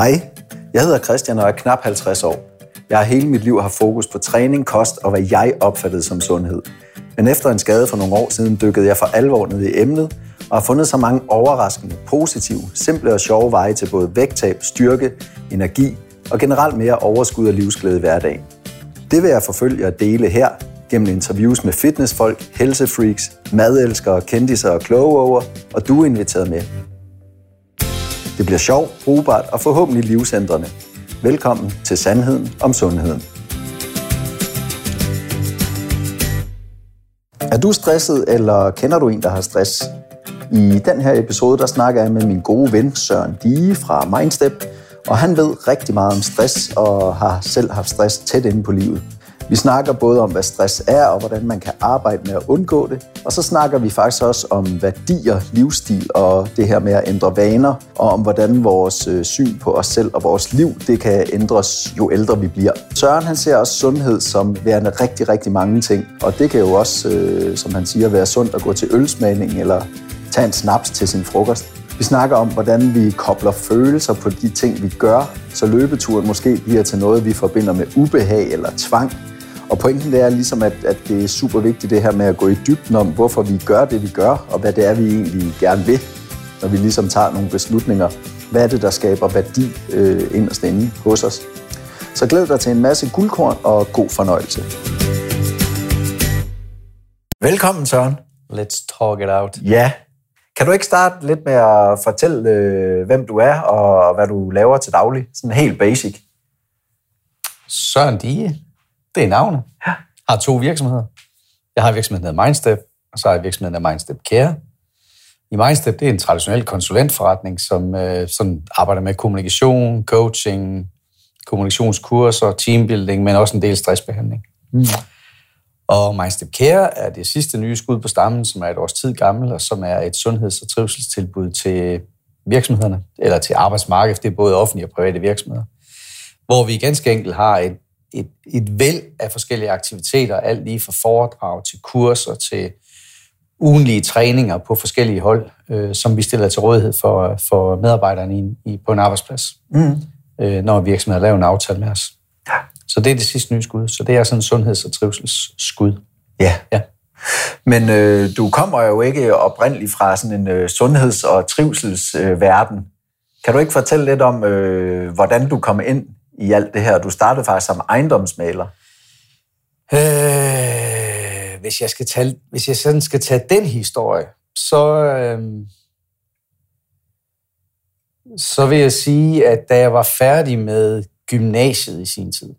Hej, jeg hedder Christian og er knap 50 år. Jeg har hele mit liv haft fokus på træning, kost og hvad jeg opfattede som sundhed. Men efter en skade for nogle år siden dykkede jeg for alvor ned i emnet og har fundet så mange overraskende, positive, simple og sjove veje til både vægttab, styrke, energi og generelt mere overskud og livsglæde i hverdagen. Det vil jeg forfølge og dele her gennem interviews med fitnessfolk, helsefreaks, madelskere, kendiser og kloge og du er inviteret med. Det bliver sjovt, brugbart og forhåbentlig livsændrende. Velkommen til Sandheden om Sundheden. Er du stresset, eller kender du en, der har stress? I den her episode, der snakker jeg med min gode ven Søren Dige fra Mindstep, og han ved rigtig meget om stress og har selv haft stress tæt inde på livet. Vi snakker både om, hvad stress er, og hvordan man kan arbejde med at undgå det. Og så snakker vi faktisk også om værdier, livsstil og det her med at ændre vaner, og om hvordan vores øh, syn på os selv og vores liv, det kan ændres, jo ældre vi bliver. Søren han ser også sundhed som værende rigtig, rigtig mange ting. Og det kan jo også, øh, som han siger, være sundt at gå til ølsmagning eller tage en snaps til sin frokost. Vi snakker om, hvordan vi kobler følelser på de ting, vi gør, så løbeturen måske bliver til noget, vi forbinder med ubehag eller tvang. Og pointen det er ligesom, at, at det er super vigtigt det her med at gå i dybden om, hvorfor vi gør det, vi gør, og hvad det er, vi egentlig gerne vil, når vi ligesom tager nogle beslutninger. Hvad er det, der skaber værdi øh, inderst inde hos os? Så glæd dig til en masse guldkorn og god fornøjelse. Velkommen, Søren. Let's talk it out. Ja. Kan du ikke starte lidt med at fortælle, øh, hvem du er og hvad du laver til daglig? Sådan helt basic. Søren Dige. Det er navnet. Ja. Har to virksomheder. Jeg har virksomheden, der hedder Mindstep, og så har jeg virksomheden, der Mindstep Care. I Mindstep, det er en traditionel konsulentforretning, som øh, sådan arbejder med kommunikation, coaching, kommunikationskurser, teambuilding, men også en del stressbehandling. Mm. Og Mindstep Care er det sidste nye skud på stammen, som er et års tid gammel, og som er et sundheds- og trivselstilbud til virksomhederne, eller til arbejdsmarkedet, det er både offentlige og private virksomheder, hvor vi ganske enkelt har et et, et væld af forskellige aktiviteter, alt lige fra foredrag til kurser til ugenlige træninger på forskellige hold, øh, som vi stiller til rådighed for, for medarbejderne i, i, på en arbejdsplads, mm. øh, når virksomheden laver en aftale med os. Ja. Så det er det sidste nye skud. Så det er sådan en sundheds- og trivselsskud. Ja. ja. Men øh, du kommer jo ikke oprindeligt fra sådan en øh, sundheds- og trivselsverden. Øh, kan du ikke fortælle lidt om, øh, hvordan du kom ind i alt det her? Du startede faktisk som ejendomsmaler. Øh, hvis, jeg skal tage, hvis jeg sådan skal tage den historie, så, øh, så vil jeg sige, at da jeg var færdig med gymnasiet i sin tid,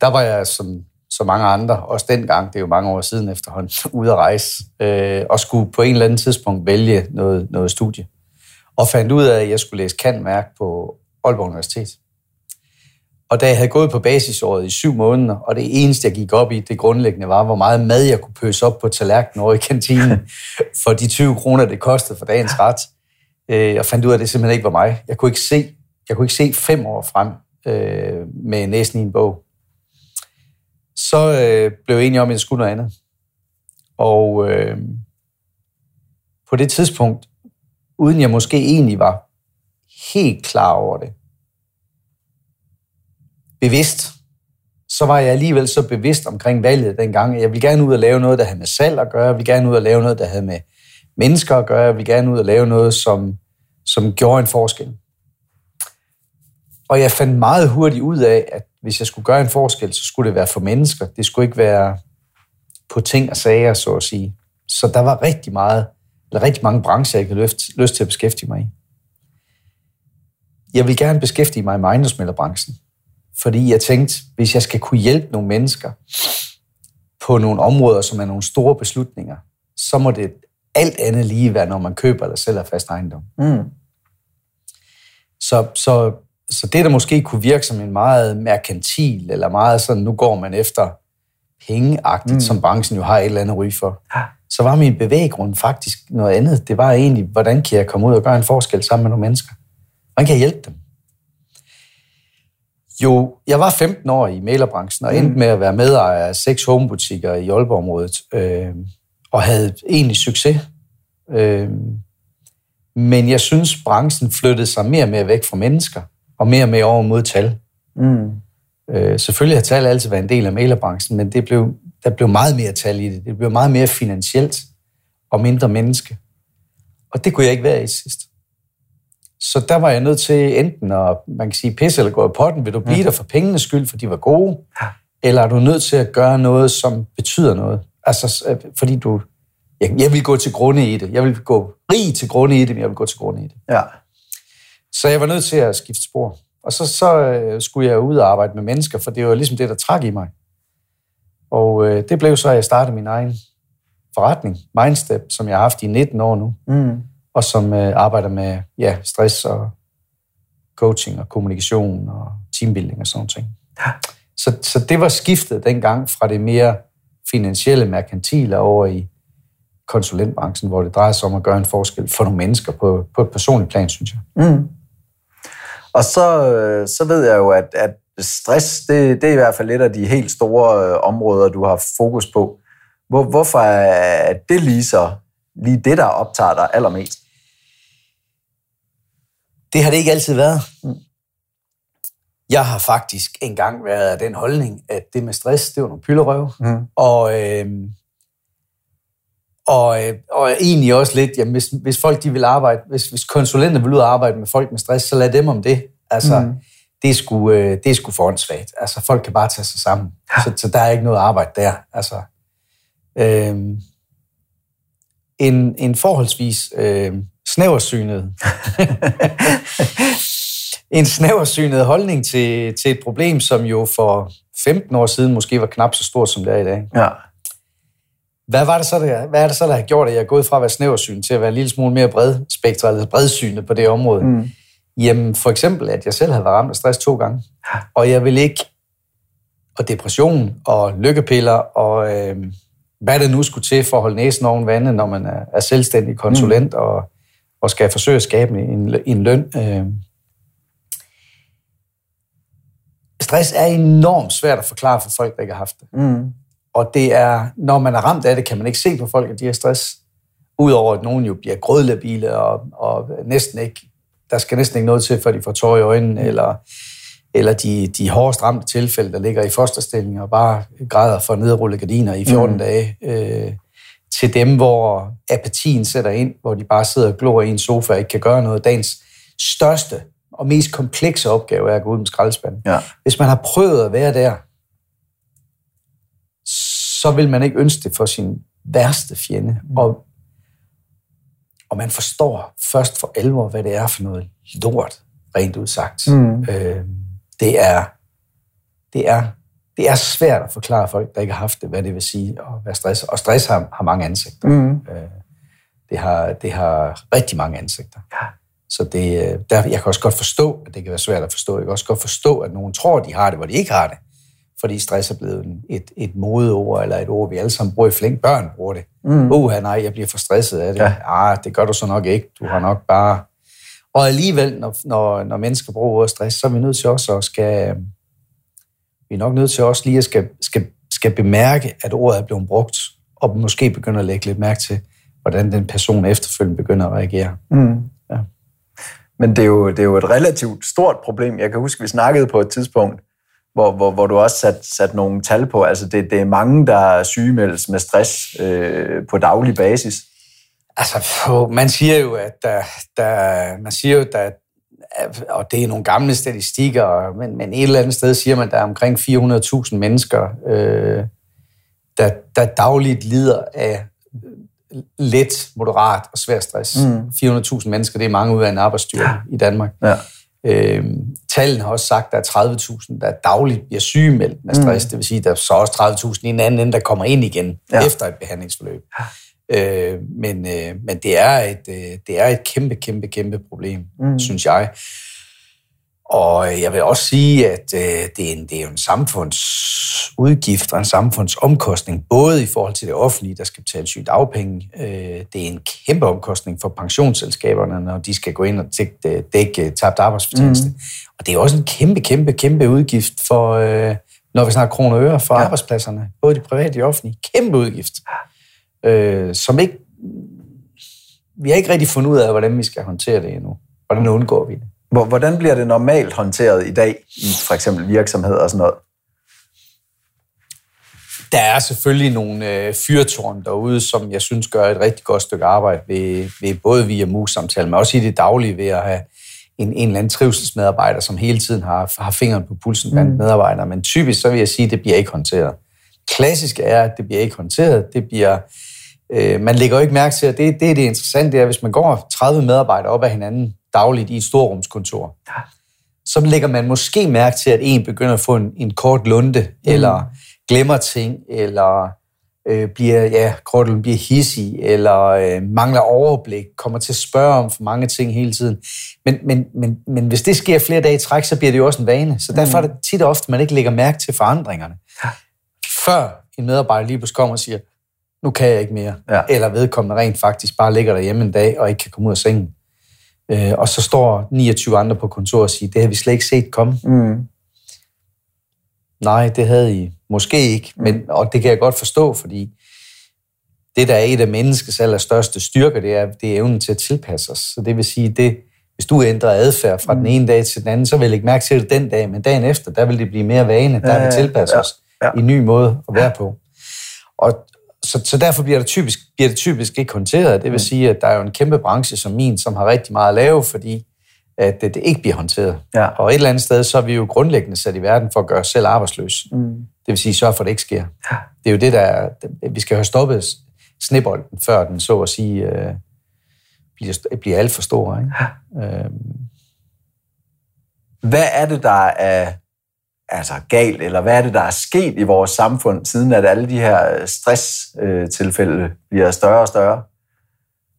der var jeg som så mange andre, også dengang, det er jo mange år siden efterhånden, ude at rejse, øh, og skulle på en eller anden tidspunkt vælge noget, noget studie. Og fandt ud af, at jeg skulle læse kantmærk på Aalborg Universitet. Og da jeg havde gået på basisåret i syv måneder, og det eneste, jeg gik op i, det grundlæggende var, hvor meget mad jeg kunne pøse op på tallerkenen over i kantinen, for de 20 kroner, det kostede for dagens ret. Øh, jeg fandt ud af, at det simpelthen ikke var mig. Jeg kunne ikke se, jeg kunne ikke se fem år frem øh, med næsten i en bog. Så øh, blev jeg enig om, at jeg skulle noget andet. Og øh, på det tidspunkt, uden jeg måske egentlig var helt klar over det. Bevidst. Så var jeg alligevel så bevidst omkring valget dengang. Jeg ville gerne ud og lave noget, der havde med salg at gøre. Jeg ville gerne ud og lave noget, der havde med mennesker at gøre. Jeg ville gerne ud og lave noget, som, som gjorde en forskel. Og jeg fandt meget hurtigt ud af, at hvis jeg skulle gøre en forskel, så skulle det være for mennesker. Det skulle ikke være på ting og sager, så at sige. Så der var rigtig meget, eller rigtig mange brancher, jeg havde lyst til at beskæftige mig i jeg vil gerne beskæftige mig med ejendomsmælderbranchen, fordi jeg tænkte, hvis jeg skal kunne hjælpe nogle mennesker på nogle områder, som er nogle store beslutninger, så må det alt andet lige være, når man køber eller sælger fast ejendom. Mm. Så, så, så det, der måske kunne virke som en meget merkantil, eller meget sådan, nu går man efter pengeagtigt, mm. som branchen jo har et eller andet ry for, så var min bevæggrund faktisk noget andet. Det var egentlig, hvordan kan jeg komme ud og gøre en forskel sammen med nogle mennesker? Hvordan kan hjælpe dem? Jo, jeg var 15 år i mailerbranchen og endte mm. med at være medejer af seks homebutikker i Aalborg-området, øh, og havde egentlig succes. Øh, Men jeg synes, branchen flyttede sig mere og mere væk fra mennesker, og mere og mere over mod tal. Mm. Øh, selvfølgelig har tal altid været en del af mailerbranchen, men det blev, der blev meget mere tal i det. Det blev meget mere finansielt og mindre menneske. Og det kunne jeg ikke være i sidst. Så der var jeg nødt til enten at, man kan sige, pisse eller gå i potten. Vil du blive mm. der for pengenes skyld, for de var gode? Ja. Eller er du nødt til at gøre noget, som betyder noget? Altså, øh, fordi du... Jeg, jeg vil gå til grunde i det. Jeg vil gå rig til grunde i det, men jeg vil gå til grunde i det. Ja. Så jeg var nødt til at skifte spor. Og så, så øh, skulle jeg ud og arbejde med mennesker, for det var ligesom det, der trak i mig. Og øh, det blev så, at jeg startede min egen forretning, Mindstep, som jeg har haft i 19 år nu, Mm. Og som øh, arbejder med ja, stress og coaching og kommunikation og teambuilding og sådan ting. Ja. Så, så det var skiftet dengang fra det mere finansielle, merkantile over i konsulentbranchen, hvor det drejer sig om at gøre en forskel for nogle mennesker på, på et personligt plan, synes jeg. Mm. Og så, øh, så ved jeg jo, at, at stress, det, det er i hvert fald et af de helt store øh, områder, du har fokus på. Hvor, hvorfor er det lige så lige det, der optager dig allermest? Det har det ikke altid været. Mm. Jeg har faktisk engang været af den holdning, at det med stress, det var nogle pyllerøv. Mm. Og, øh, og, og egentlig også lidt, jamen, hvis, hvis folk de vil arbejde, hvis, hvis konsulenter vil ud og arbejde med folk med stress, så lad dem om det. Altså, Mm. det, er sgu, øh, det er sgu for åndssvagt. Altså, folk kan bare tage sig sammen. Så, så der er ikke noget arbejde der. Altså, øh, en, en forholdsvis øh, snæversynet en snæversynet holdning til, til et problem, som jo for 15 år siden måske var knap så stort, som det er i dag. Ja. Hvad, var det så, der, hvad er det så, der har gjort, at jeg er gået fra at være snæversyn til at være en lille smule mere bred spektret, eller bredsynet på det område? Mm. Jamen, for eksempel, at jeg selv havde været ramt af stress to gange. Og jeg vil ikke... Og depression og lykkepiller og øh, hvad det nu skulle til for at holde næsen oven vandet, når man er, er selvstændig konsulent mm. og, og skal forsøge at skabe en, en løn. Øh. Stress er enormt svært at forklare for folk, der ikke har haft det. Mm. Og det er, når man er ramt af det, kan man ikke se på folk, at de har stress. Udover at nogen jo bliver grødlabile og, og næsten ikke, der skal næsten ikke noget til, før de får tår i øjnene, eller, eller de, de hårdest ramte tilfælde, der ligger i fosterstilling og bare græder for nedrulle gardiner i 14 Mm. mm. dage, øh, til dem, hvor apatien sætter ind, hvor de bare sidder og glor i en sofa og ikke kan gøre noget. Dagens største og mest komplekse opgave er at gå ud med skraldespanden. Ja. Hvis man har prøvet at være der, så vil man ikke ønske det for sin værste fjende. Mm. Og, og man forstår først for alvor, hvad det er for noget lort, rent udsagt. Mm. Øh, det, er, det, er, det er svært at forklare folk, der ikke har haft det, hvad det vil sige at være stress. Og stress har, har mange ansigter. Mm. Øh, det, har, det har rigtig mange ansigter. Ja. Så det, øh, der, jeg kan også godt forstå, at det kan være svært at forstå. Jeg kan også godt forstå, at nogen tror, at de har det, hvor de ikke har det. Fordi stress er blevet et, et modeord, eller et ord, vi alle sammen bruger i flink. Børn bruger det. Mm. Uha, nej, jeg bliver for stresset af det. Ja. Ja. Ah, det gør du så nok ikke. Du har nok bare... Og alligevel, når, når, når mennesker bruger ordet stress, så er vi nødt til også at skal... Vi er nok nødt til også lige at skal, skal, skal bemærke, at ordet er blevet brugt, og måske begynde at lægge lidt mærke til, hvordan den person efterfølgende begynder at reagere. Mm. Ja. Men det er, jo, det er jo et relativt stort problem. Jeg kan huske, vi snakkede på et tidspunkt, hvor, hvor, hvor du også satte sat nogle tal på. Altså, det, det er mange, der sygemeldes med stress øh, på daglig basis. Altså, man siger jo, at der, der, man siger jo, der, og det er nogle gamle statistikker, men, men et eller andet sted siger man, at der er omkring 400.000 mennesker, øh, der, der dagligt lider af let, moderat og svær stress. Mm. Mm. 400.000 mennesker, det er mange ud af en arbejdsstyrke ja. i Danmark. Ja. Øh, tallene har også sagt, at der er 30.000, der dagligt bliver sygemeldt med stress. Mm. Det vil sige, at der er så også 30.000 i en anden ende, der kommer ind igen Ja. ja. efter et behandlingsforløb. Øh, men, øh, men det er et, øh, det er et kæmpe, kæmpe, kæmpe problem, Mm. synes jeg. Og jeg vil også sige, at øh, det, er en, det er en samfundsudgift og en samfundsomkostning, både i forhold til det offentlige, der skal betale sygt afpenge. Øh, det er en kæmpe omkostning for pensionsselskaberne, når de skal gå ind og dække, dække tabt arbejdsfortjeneste. Mm. Og det er også en kæmpe, kæmpe, kæmpe udgift for, øh, når vi snakker kroner og øre, for Ja. ja. arbejdspladserne, både de private og de offentlige. Kæmpe udgift, øh, som ikke vi har ikke rigtig fundet ud af, hvordan vi skal håndtere det endnu. Hvordan undgår vi det? Hvordan bliver det normalt håndteret i dag i for eksempel virksomheder og sådan noget? Der er selvfølgelig nogle øh, fyrtårn derude, som jeg synes gør et rigtig godt stykke arbejde ved, ved både via mus-samtale, men også i det daglige ved at have en, en eller anden trivselsmedarbejder, som hele tiden har, har fingeren på pulsen blandt mm. medarbejdere. Men typisk så vil jeg sige, at det bliver ikke håndteret. Klassisk er, at det bliver ikke håndteret. Det bliver, øh, man lægger jo ikke mærke til, at det, det er det interessante, er, hvis man går 30 medarbejdere op ad hinanden dagligt i et storrumskontor, så lægger man måske mærke til, at en begynder at få en, en kort lunde, mm. eller glemmer ting, eller øh, bliver, ja, krødlen bliver hissig, eller øh, mangler overblik, kommer til at spørge om for mange ting hele tiden. Men, men, men, men hvis det sker flere dage i træk, så bliver det jo også en vane. Så derfor er det tit og ofte, man ikke lægger mærke til forandringerne. Før en medarbejder lige pludselig kommer og siger, nu kan jeg ikke mere. Ja. Eller vedkommende rent faktisk bare ligger derhjemme en dag og ikke kan komme ud af sengen. Øh, og så står 29 andre på kontoret og siger, det har vi slet ikke set komme. Mm. Nej, det havde I måske ikke, men, mm. og det kan jeg godt forstå, fordi det, der er et af menneskets allerstørste styrker, det er, det er evnen til at tilpasse os. Så det vil sige, det, hvis du ændrer adfærd fra mm. den ene dag til den anden, så vil jeg ikke mærke til det den dag, men dagen efter, der vil det blive mere vane, der vil tilpasse ja, os ja. i en ny måde at være på. Og, så, så derfor bliver det, typisk, bliver det typisk ikke håndteret. Det vil mm. sige, at der er jo en kæmpe branche som min, som har rigtig meget at lave, fordi at det, det ikke bliver håndteret. Ja. Og et eller andet sted, så er vi jo grundlæggende sat i verden for at gøre os selv arbejdsløs. Mm. Det vil sige, sørge for, at det ikke sker. Ja. Det er jo det, der... Vi skal have stoppet snebolden, før den så at sige øh, bliver, bliver alt for stor. Ikke? Ja. Øhm. Hvad er det, der er altså galt, eller hvad er det, der er sket i vores samfund, siden at alle de her stresstilfælde bliver større og større?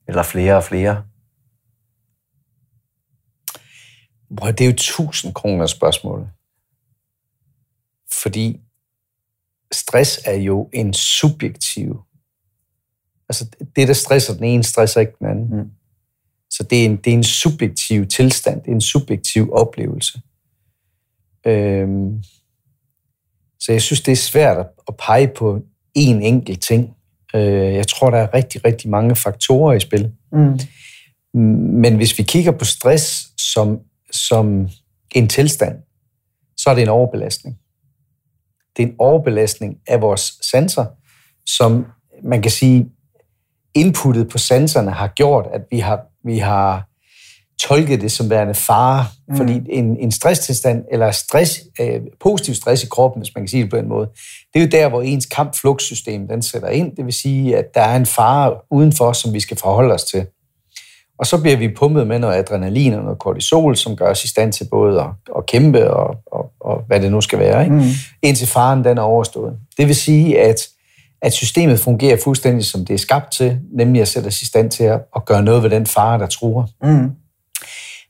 Eller flere og flere? Det er jo tusind kroner spørgsmål. Fordi stress er jo en subjektiv. Altså det, der stresser den ene, stresser ikke den anden. Mm. Så det er, en, det er en subjektiv tilstand, det er en subjektiv oplevelse. Øhm, så jeg synes, det er svært at pege på én enkelt ting. Øh, jeg tror, der er rigtig, rigtig mange faktorer i spil. Mm. Men hvis vi kigger på stress som, som en tilstand, så er det en overbelastning. Det er en overbelastning af vores sanser, som man kan sige, inputtet på sanserne har gjort, at vi har, vi har tolke det som værende fare. Mm. Fordi en, en stresstilstand, eller stress, øh, positiv stress i kroppen, hvis man kan sige det på den måde, det er jo der, hvor ens kamp-flugtsystem den sætter ind. Det vil sige, at der er en fare udenfor, som vi skal forholde os til. Og så bliver vi pumpet med noget adrenalin og noget kortisol, som gør os i stand til både at, at kæmpe og, og, og hvad det nu skal være, ikke? Mm. indtil faren den er overstået. Det vil sige, at, at systemet fungerer fuldstændig som det er skabt til, nemlig at sætte os i stand til at, at gøre noget ved den fare, der truer. Mm.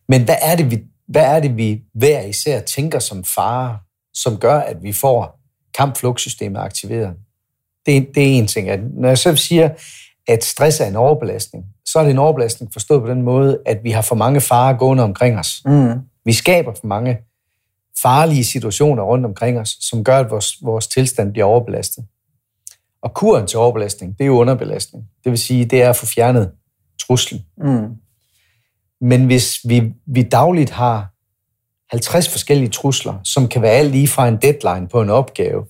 Men hvad er det, vi, hvad er det, vi hver især tænker som fare, som gør, at vi får kampflugtsystemet aktiveret? Det, det er en ting. At når jeg så siger, at stress er en overbelastning, så er det en overbelastning forstået på den måde, at vi har for mange farer gående omkring os. Mm. Vi skaber for mange farlige situationer rundt omkring os, som gør, at vores, vores tilstand bliver overbelastet. Og kuren til overbelastning, det er jo underbelastning. Det vil sige, det er at få fjernet truslen. Mm. Men hvis vi, vi dagligt har 50 forskellige trusler, som kan være alt lige fra en deadline på en opgave,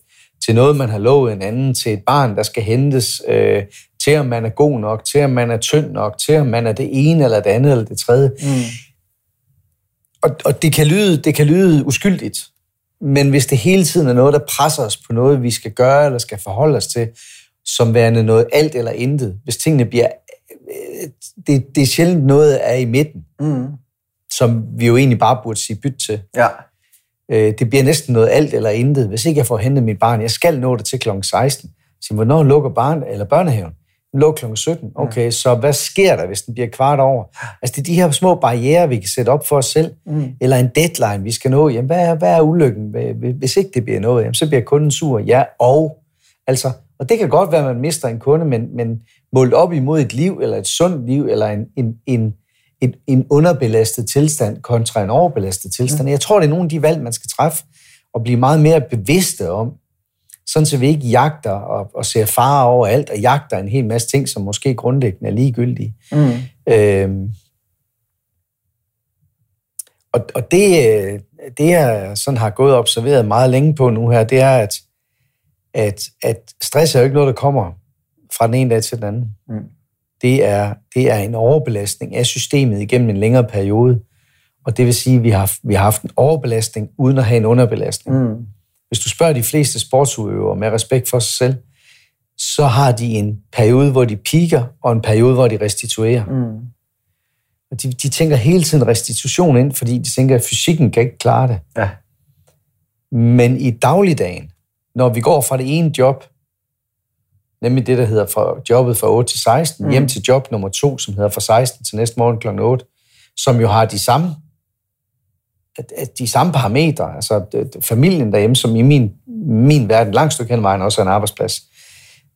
til noget, man har lovet en anden, til et barn, der skal hentes, øh, til om man er god nok, til om man er tynd nok, til om man er det ene eller det andet eller det tredje. Mm. Og, og det, kan lyde, det kan lyde uskyldigt, men hvis det hele tiden er noget, der presser os på noget, vi skal gøre eller skal forholde os til, som værende noget alt eller intet, hvis tingene bliver det, det er sjældent noget er i midten, mm. som vi jo egentlig bare burde sige byt til. Ja. Øh, det bliver næsten noget alt eller intet. Hvis ikke jeg får hentet mit barn, jeg skal nå det til kl. 16. Så hvornår lukker barn, eller børnehaven? Den lukker kl. 17. Okay, mm. så hvad sker der, hvis den bliver kvart over? Altså, det er de her små barriere, vi kan sætte op for os selv, mm. eller en deadline, vi skal nå. Jamen, hvad er, hvad er ulykken? Hvis ikke det bliver noget, jamen, så bliver kunden sur. Ja, og altså, og det kan godt være, at man mister en kunde, men, men målt op imod et liv, eller et sundt liv, eller en, en, en, en, en underbelastet tilstand kontra en overbelastet tilstand. Jeg tror, det er nogle af de valg, man skal træffe, og blive meget mere bevidste om. Sådan så vi ikke jagter og, og ser fare over alt, og jagter en hel masse ting, som måske grundlæggende er ligegyldige. Mm. Øhm, og, og det, det, jeg sådan har gået og observeret meget længe på nu her, det er, at, at, at stress er jo ikke noget, der kommer fra den ene dag til den anden. Mm. Det, er, det er en overbelastning af systemet igennem en længere periode. Og det vil sige, at vi har, vi har haft en overbelastning uden at have en underbelastning. Mm. Hvis du spørger de fleste sportsudøvere med respekt for sig selv, så har de en periode, hvor de piker, og en periode, hvor de restituerer. Mm. Og de, de tænker hele tiden restitution ind, fordi de tænker, at fysikken kan ikke klare det. Ja. Men i dagligdagen, når vi går fra det ene job, nemlig det, der hedder fra jobbet fra 8 til 16, mm. hjem til job nummer 2, som hedder fra 16 til næste morgen kl. 8, som jo har de samme de samme parametre, altså familien derhjemme, som i min, min verden langt stykke hen vejen også er en arbejdsplads,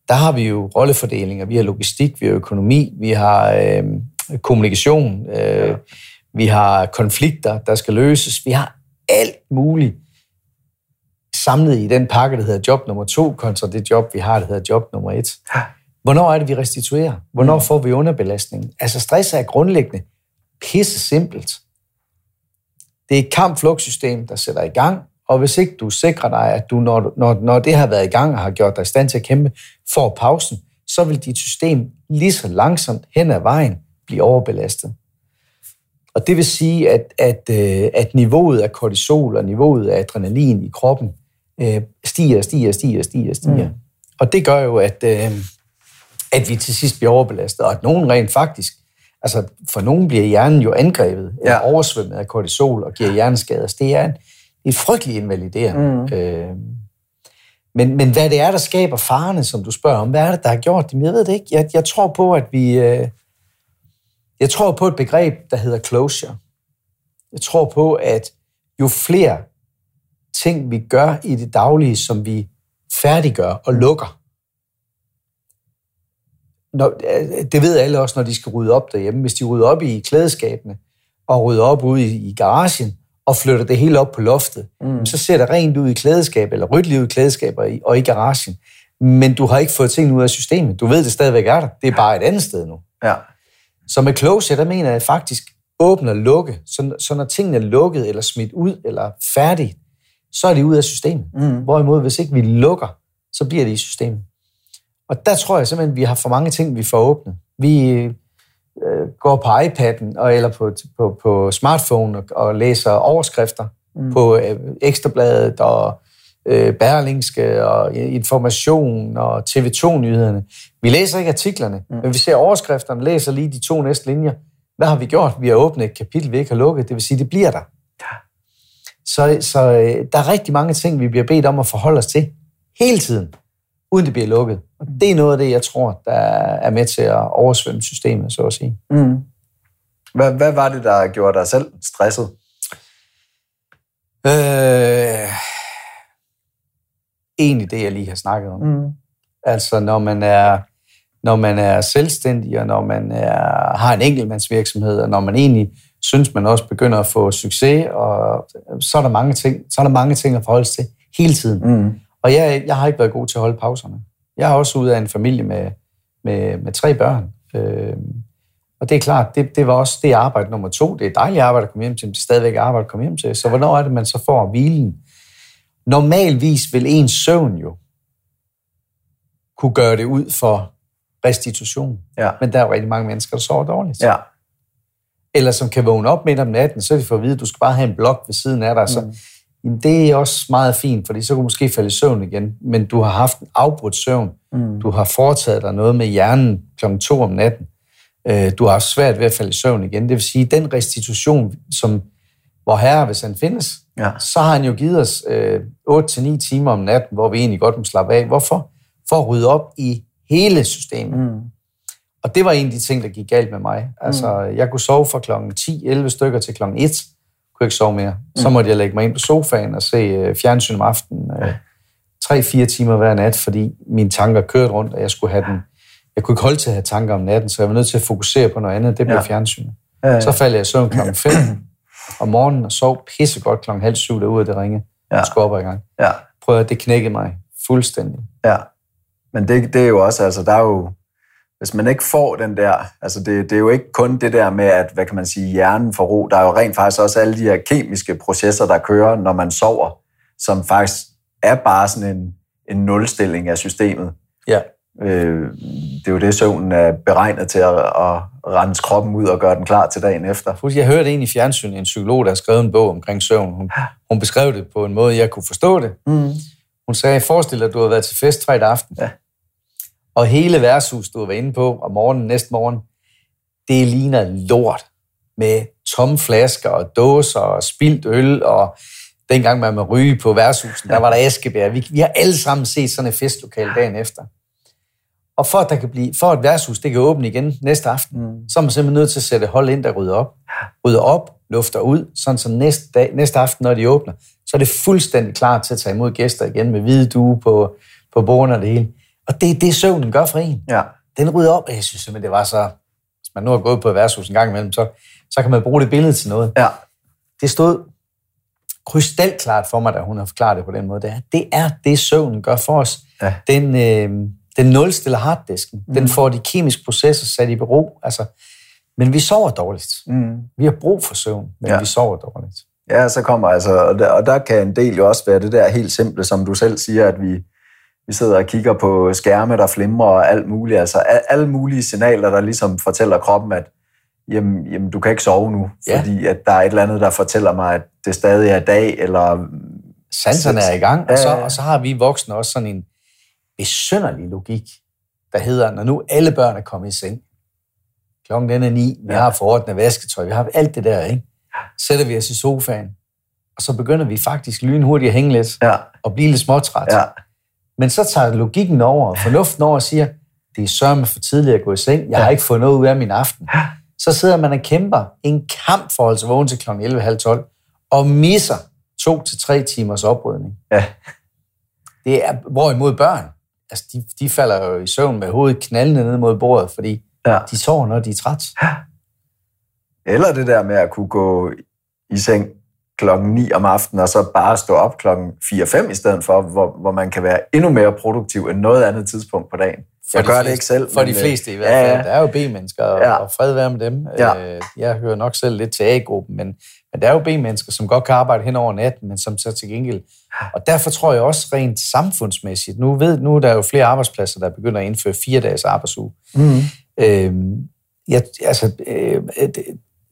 der har vi jo rollefordelinger, vi har logistik, vi har økonomi, vi har øh, kommunikation, øh, ja. vi har konflikter, der skal løses, vi har alt muligt samlet i den pakke, der hedder job nummer to, kontra det job, vi har, der hedder job nummer et. Hvornår er det, vi restituerer? Hvornår mm. får vi underbelastning? Altså stress er grundlæggende pisse simpelt. Det er et kampflugtsystem, der sætter i gang, og hvis ikke du sikrer dig, at du, når, når, når det har været i gang og har gjort dig i stand til at kæmpe, får pausen, så vil dit system lige så langsomt hen ad vejen blive overbelastet. Og det vil sige, at, at, øh, at niveauet af kortisol og niveauet af adrenalin i kroppen øh, stiger, stiger, stiger, stiger, stiger. Mm. Og det gør jo, at, øh, at vi til sidst bliver overbelastet, og at nogen rent faktisk Altså, for nogen bliver hjernen jo angrebet, ja. oversvømmet af kortisol og giver hjerneskader. Så det er en, en frygtelig invaliderende. Mm. Øh, men, men hvad det er, der skaber farerne, som du spørger om, hvad er det, der har gjort det? Jeg ved det ikke. Jeg, jeg tror på, at vi... Øh, jeg tror på et begreb, der hedder closure. Jeg tror på, at jo flere ting, vi gør i det daglige, som vi færdiggør og lukker, når, det ved alle også, når de skal rydde op derhjemme. Hvis de rydder op i klædeskabene og rydder op ude i, i garagen og flytter det hele op på loftet, mm. så ser det rent ud i klædeskabet, eller ryddeligt ud i klædeskaber og i garagen. Men du har ikke fået tingene ud af systemet. Du ved, det stadigvæk er der. Det er bare et andet sted nu. Ja. Så med closure, der mener jeg faktisk åbne og lukke. Så, så når tingene er lukket, eller smidt ud, eller færdige, så er de ud af systemet. Mm. Hvorimod, hvis ikke vi lukker, så bliver det i systemet. Og der tror jeg simpelthen, at vi har for mange ting, vi får åbnet. Vi øh, går på iPad'en og, eller på, på, på smartphone og, og læser overskrifter mm. på øh, Ekstrabladet og øh, Berlingske og Information og TV2-nyhederne. Vi læser ikke artiklerne, mm. men vi ser overskrifterne, læser lige de to næste linjer. Hvad har vi gjort? Vi har åbnet et kapitel, vi ikke har lukket. Det vil sige, det bliver der. Så, så øh, der er rigtig mange ting, vi bliver bedt om at forholde os til hele tiden uden det bliver lukket. Og det er noget af det, jeg tror, der er med til at oversvømme systemet, så at sige. Mm. Hvad, hvad var det, der gjorde dig selv stresset? Øh, egentlig det, jeg lige har snakket om. Mm. Altså, når man er når man er selvstændig, og når man er, har en enkeltmandsvirksomhed, og når man egentlig synes, man også begynder at få succes, og så er der mange ting, så er der mange ting at forholde sig til hele tiden. Mm. Og jeg, jeg har ikke været god til at holde pauserne. Jeg er også ude af en familie med, med, med tre børn. Øh, og det er klart, det, det var også det arbejde nummer to. Det er dejligt arbejde at komme hjem til, men det er stadigvæk arbejde at komme hjem til. Så hvornår er det, man så får hvilen? Normalvis vil ens søvn jo kunne gøre det ud for restitution. Ja. Men der er jo rigtig mange mennesker, der sover dårligt. Ja. Eller som kan vågne op midt om natten, så de får at vide, at du skal bare have en blok ved siden af dig. Så mm. Jamen, det er også meget fint, fordi så kan du måske falde i søvn igen, men du har haft en afbrudt søvn. Mm. Du har foretaget dig noget med hjernen kl. 2 om natten. Øh, du har svært ved at falde i søvn igen. Det vil sige, den restitution, som hvor herre, hvis han findes, ja. så har han jo givet os øh, 8-9 timer om natten, hvor vi egentlig godt må slappe af. Hvorfor? For at rydde op i hele systemet. Mm. Og det var en af de ting, der gik galt med mig. Altså, mm. jeg kunne sove fra klokken 10-11 stykker til klokken 1, kunne ikke sove mere. Så mm. måtte jeg lægge mig ind på sofaen og se øh, fjernsyn om aftenen. Øh, tre-fire timer hver nat, fordi mine tanker kørte rundt, og jeg skulle have den... Jeg kunne ikke holde til at have tanker om natten, så jeg var nødt til at fokusere på noget andet. Det blev ja. fjernsyn. Ja, ja. Så faldt jeg i søvn klokken 5 om morgenen og sov pissegodt klokken halv syv derude, det ringe. Ja. Og skulle op i gang. Ja. Prøv at det knækkede mig Fuldstændig. Ja. Men det, det er jo også, altså der er jo, hvis man ikke får den der, altså det, det er jo ikke kun det der med, at, hvad kan man sige, hjernen får ro, der er jo rent faktisk også alle de her kemiske processer, der kører, når man sover, som faktisk er bare sådan en, en nulstilling af systemet. Ja. Øh, det er jo det, søvnen er beregnet til at, at rense kroppen ud og gøre den klar til dagen efter. Jeg hørte en i fjernsynet, en psykolog, der har skrevet en bog omkring søvn. Hun, hun beskrev det på en måde, jeg kunne forstå det. Mm. Hun sagde, forestil dig, at du har været til fest fredag aften. Ja. Og hele værtshus, du været inde på om morgenen, næste morgen, det ligner lort med tomme flasker og dåser og spildt øl, og dengang man må ryge på værtshusen, der var der askebær. Vi, vi har alle sammen set sådan et festlokale dagen efter. Og for at, der kan blive, for at værtshus det kan åbne igen næste aften, mm. så er man simpelthen nødt til at sætte hold ind, der rydder op. Rydder op, lufter ud, sådan som næste, dag, næste aften, når de åbner, så er det fuldstændig klar til at tage imod gæster igen med hvide due på, på bordene og det hele. Og det er det, søvnen gør for en. Ja. Den rydder op, jeg synes simpelthen, det var så... Hvis man nu har gået på et værtshus en gang imellem, så, så kan man bruge det billede til noget. Ja. Det stod krystalklart for mig, da hun har forklaret det på den måde. Det er, det, er det søvnen gør for os. Ja. Den, øh, den nulstiller harddisken. Mm. Den får de kemiske processer sat i bero. Altså, men vi sover dårligt. Mm. Vi har brug for søvn, men ja. vi sover dårligt. Ja, så kommer altså, og der, og der kan en del jo også være det der helt simple, som du selv siger, at vi, vi sidder og kigger på skærme, der flimrer og alt muligt. Altså al- alle mulige signaler, der ligesom fortæller kroppen, at jamen, jamen, du kan ikke sove nu, Ja. fordi at der er et eller andet, der fortæller mig, at det stadig er dag, eller... Sanserne er i gang, og så, og så har vi voksne også sådan en besynderlig logik, der hedder, når nu alle børn er kommet i seng, klokken den er ni, vi Ja. har forordnet vasketøj, vi har alt det der, ikke? Sætter vi os i sofaen, og så begynder vi faktisk lynhurtigt at hænge lidt Ja, og blive lidt småtræt. ja, Men så tager logikken over, og fornuften over og siger, det er sørme for tidligt at gå i seng, jeg har ikke fået noget ud af min aften. Så sidder man og kæmper en kamp for at sig vågen til kl. 11.30 og misser to til tre timers oprydning. ja, Det er hvorimod børn, altså de, de falder jo i søvn med hovedet knaldende ned mod bordet, fordi ja. de sover, når de er træt. Eller det der med at kunne gå i seng klokken 9 om aftenen, og så bare stå op klokken 4-5 i stedet for, hvor, hvor man kan være endnu mere produktiv end noget andet tidspunkt på dagen. For jeg de gør fleste, det ikke selv. For men, de øh, fleste i hvert ja, fald. ja. Der er jo B-mennesker, og, Ja. og fred være med dem. Ja. Øh, Jeg hører nok selv lidt til A-gruppen, men, men der er jo B-mennesker, som godt kan arbejde hen over natten, men som så til gengæld... Og derfor tror jeg også rent samfundsmæssigt, nu, ved, nu er der jo flere arbejdspladser, der begynder at indføre fire dages arbejdsuge. Mm. Øhm, jeg, altså, øh, det,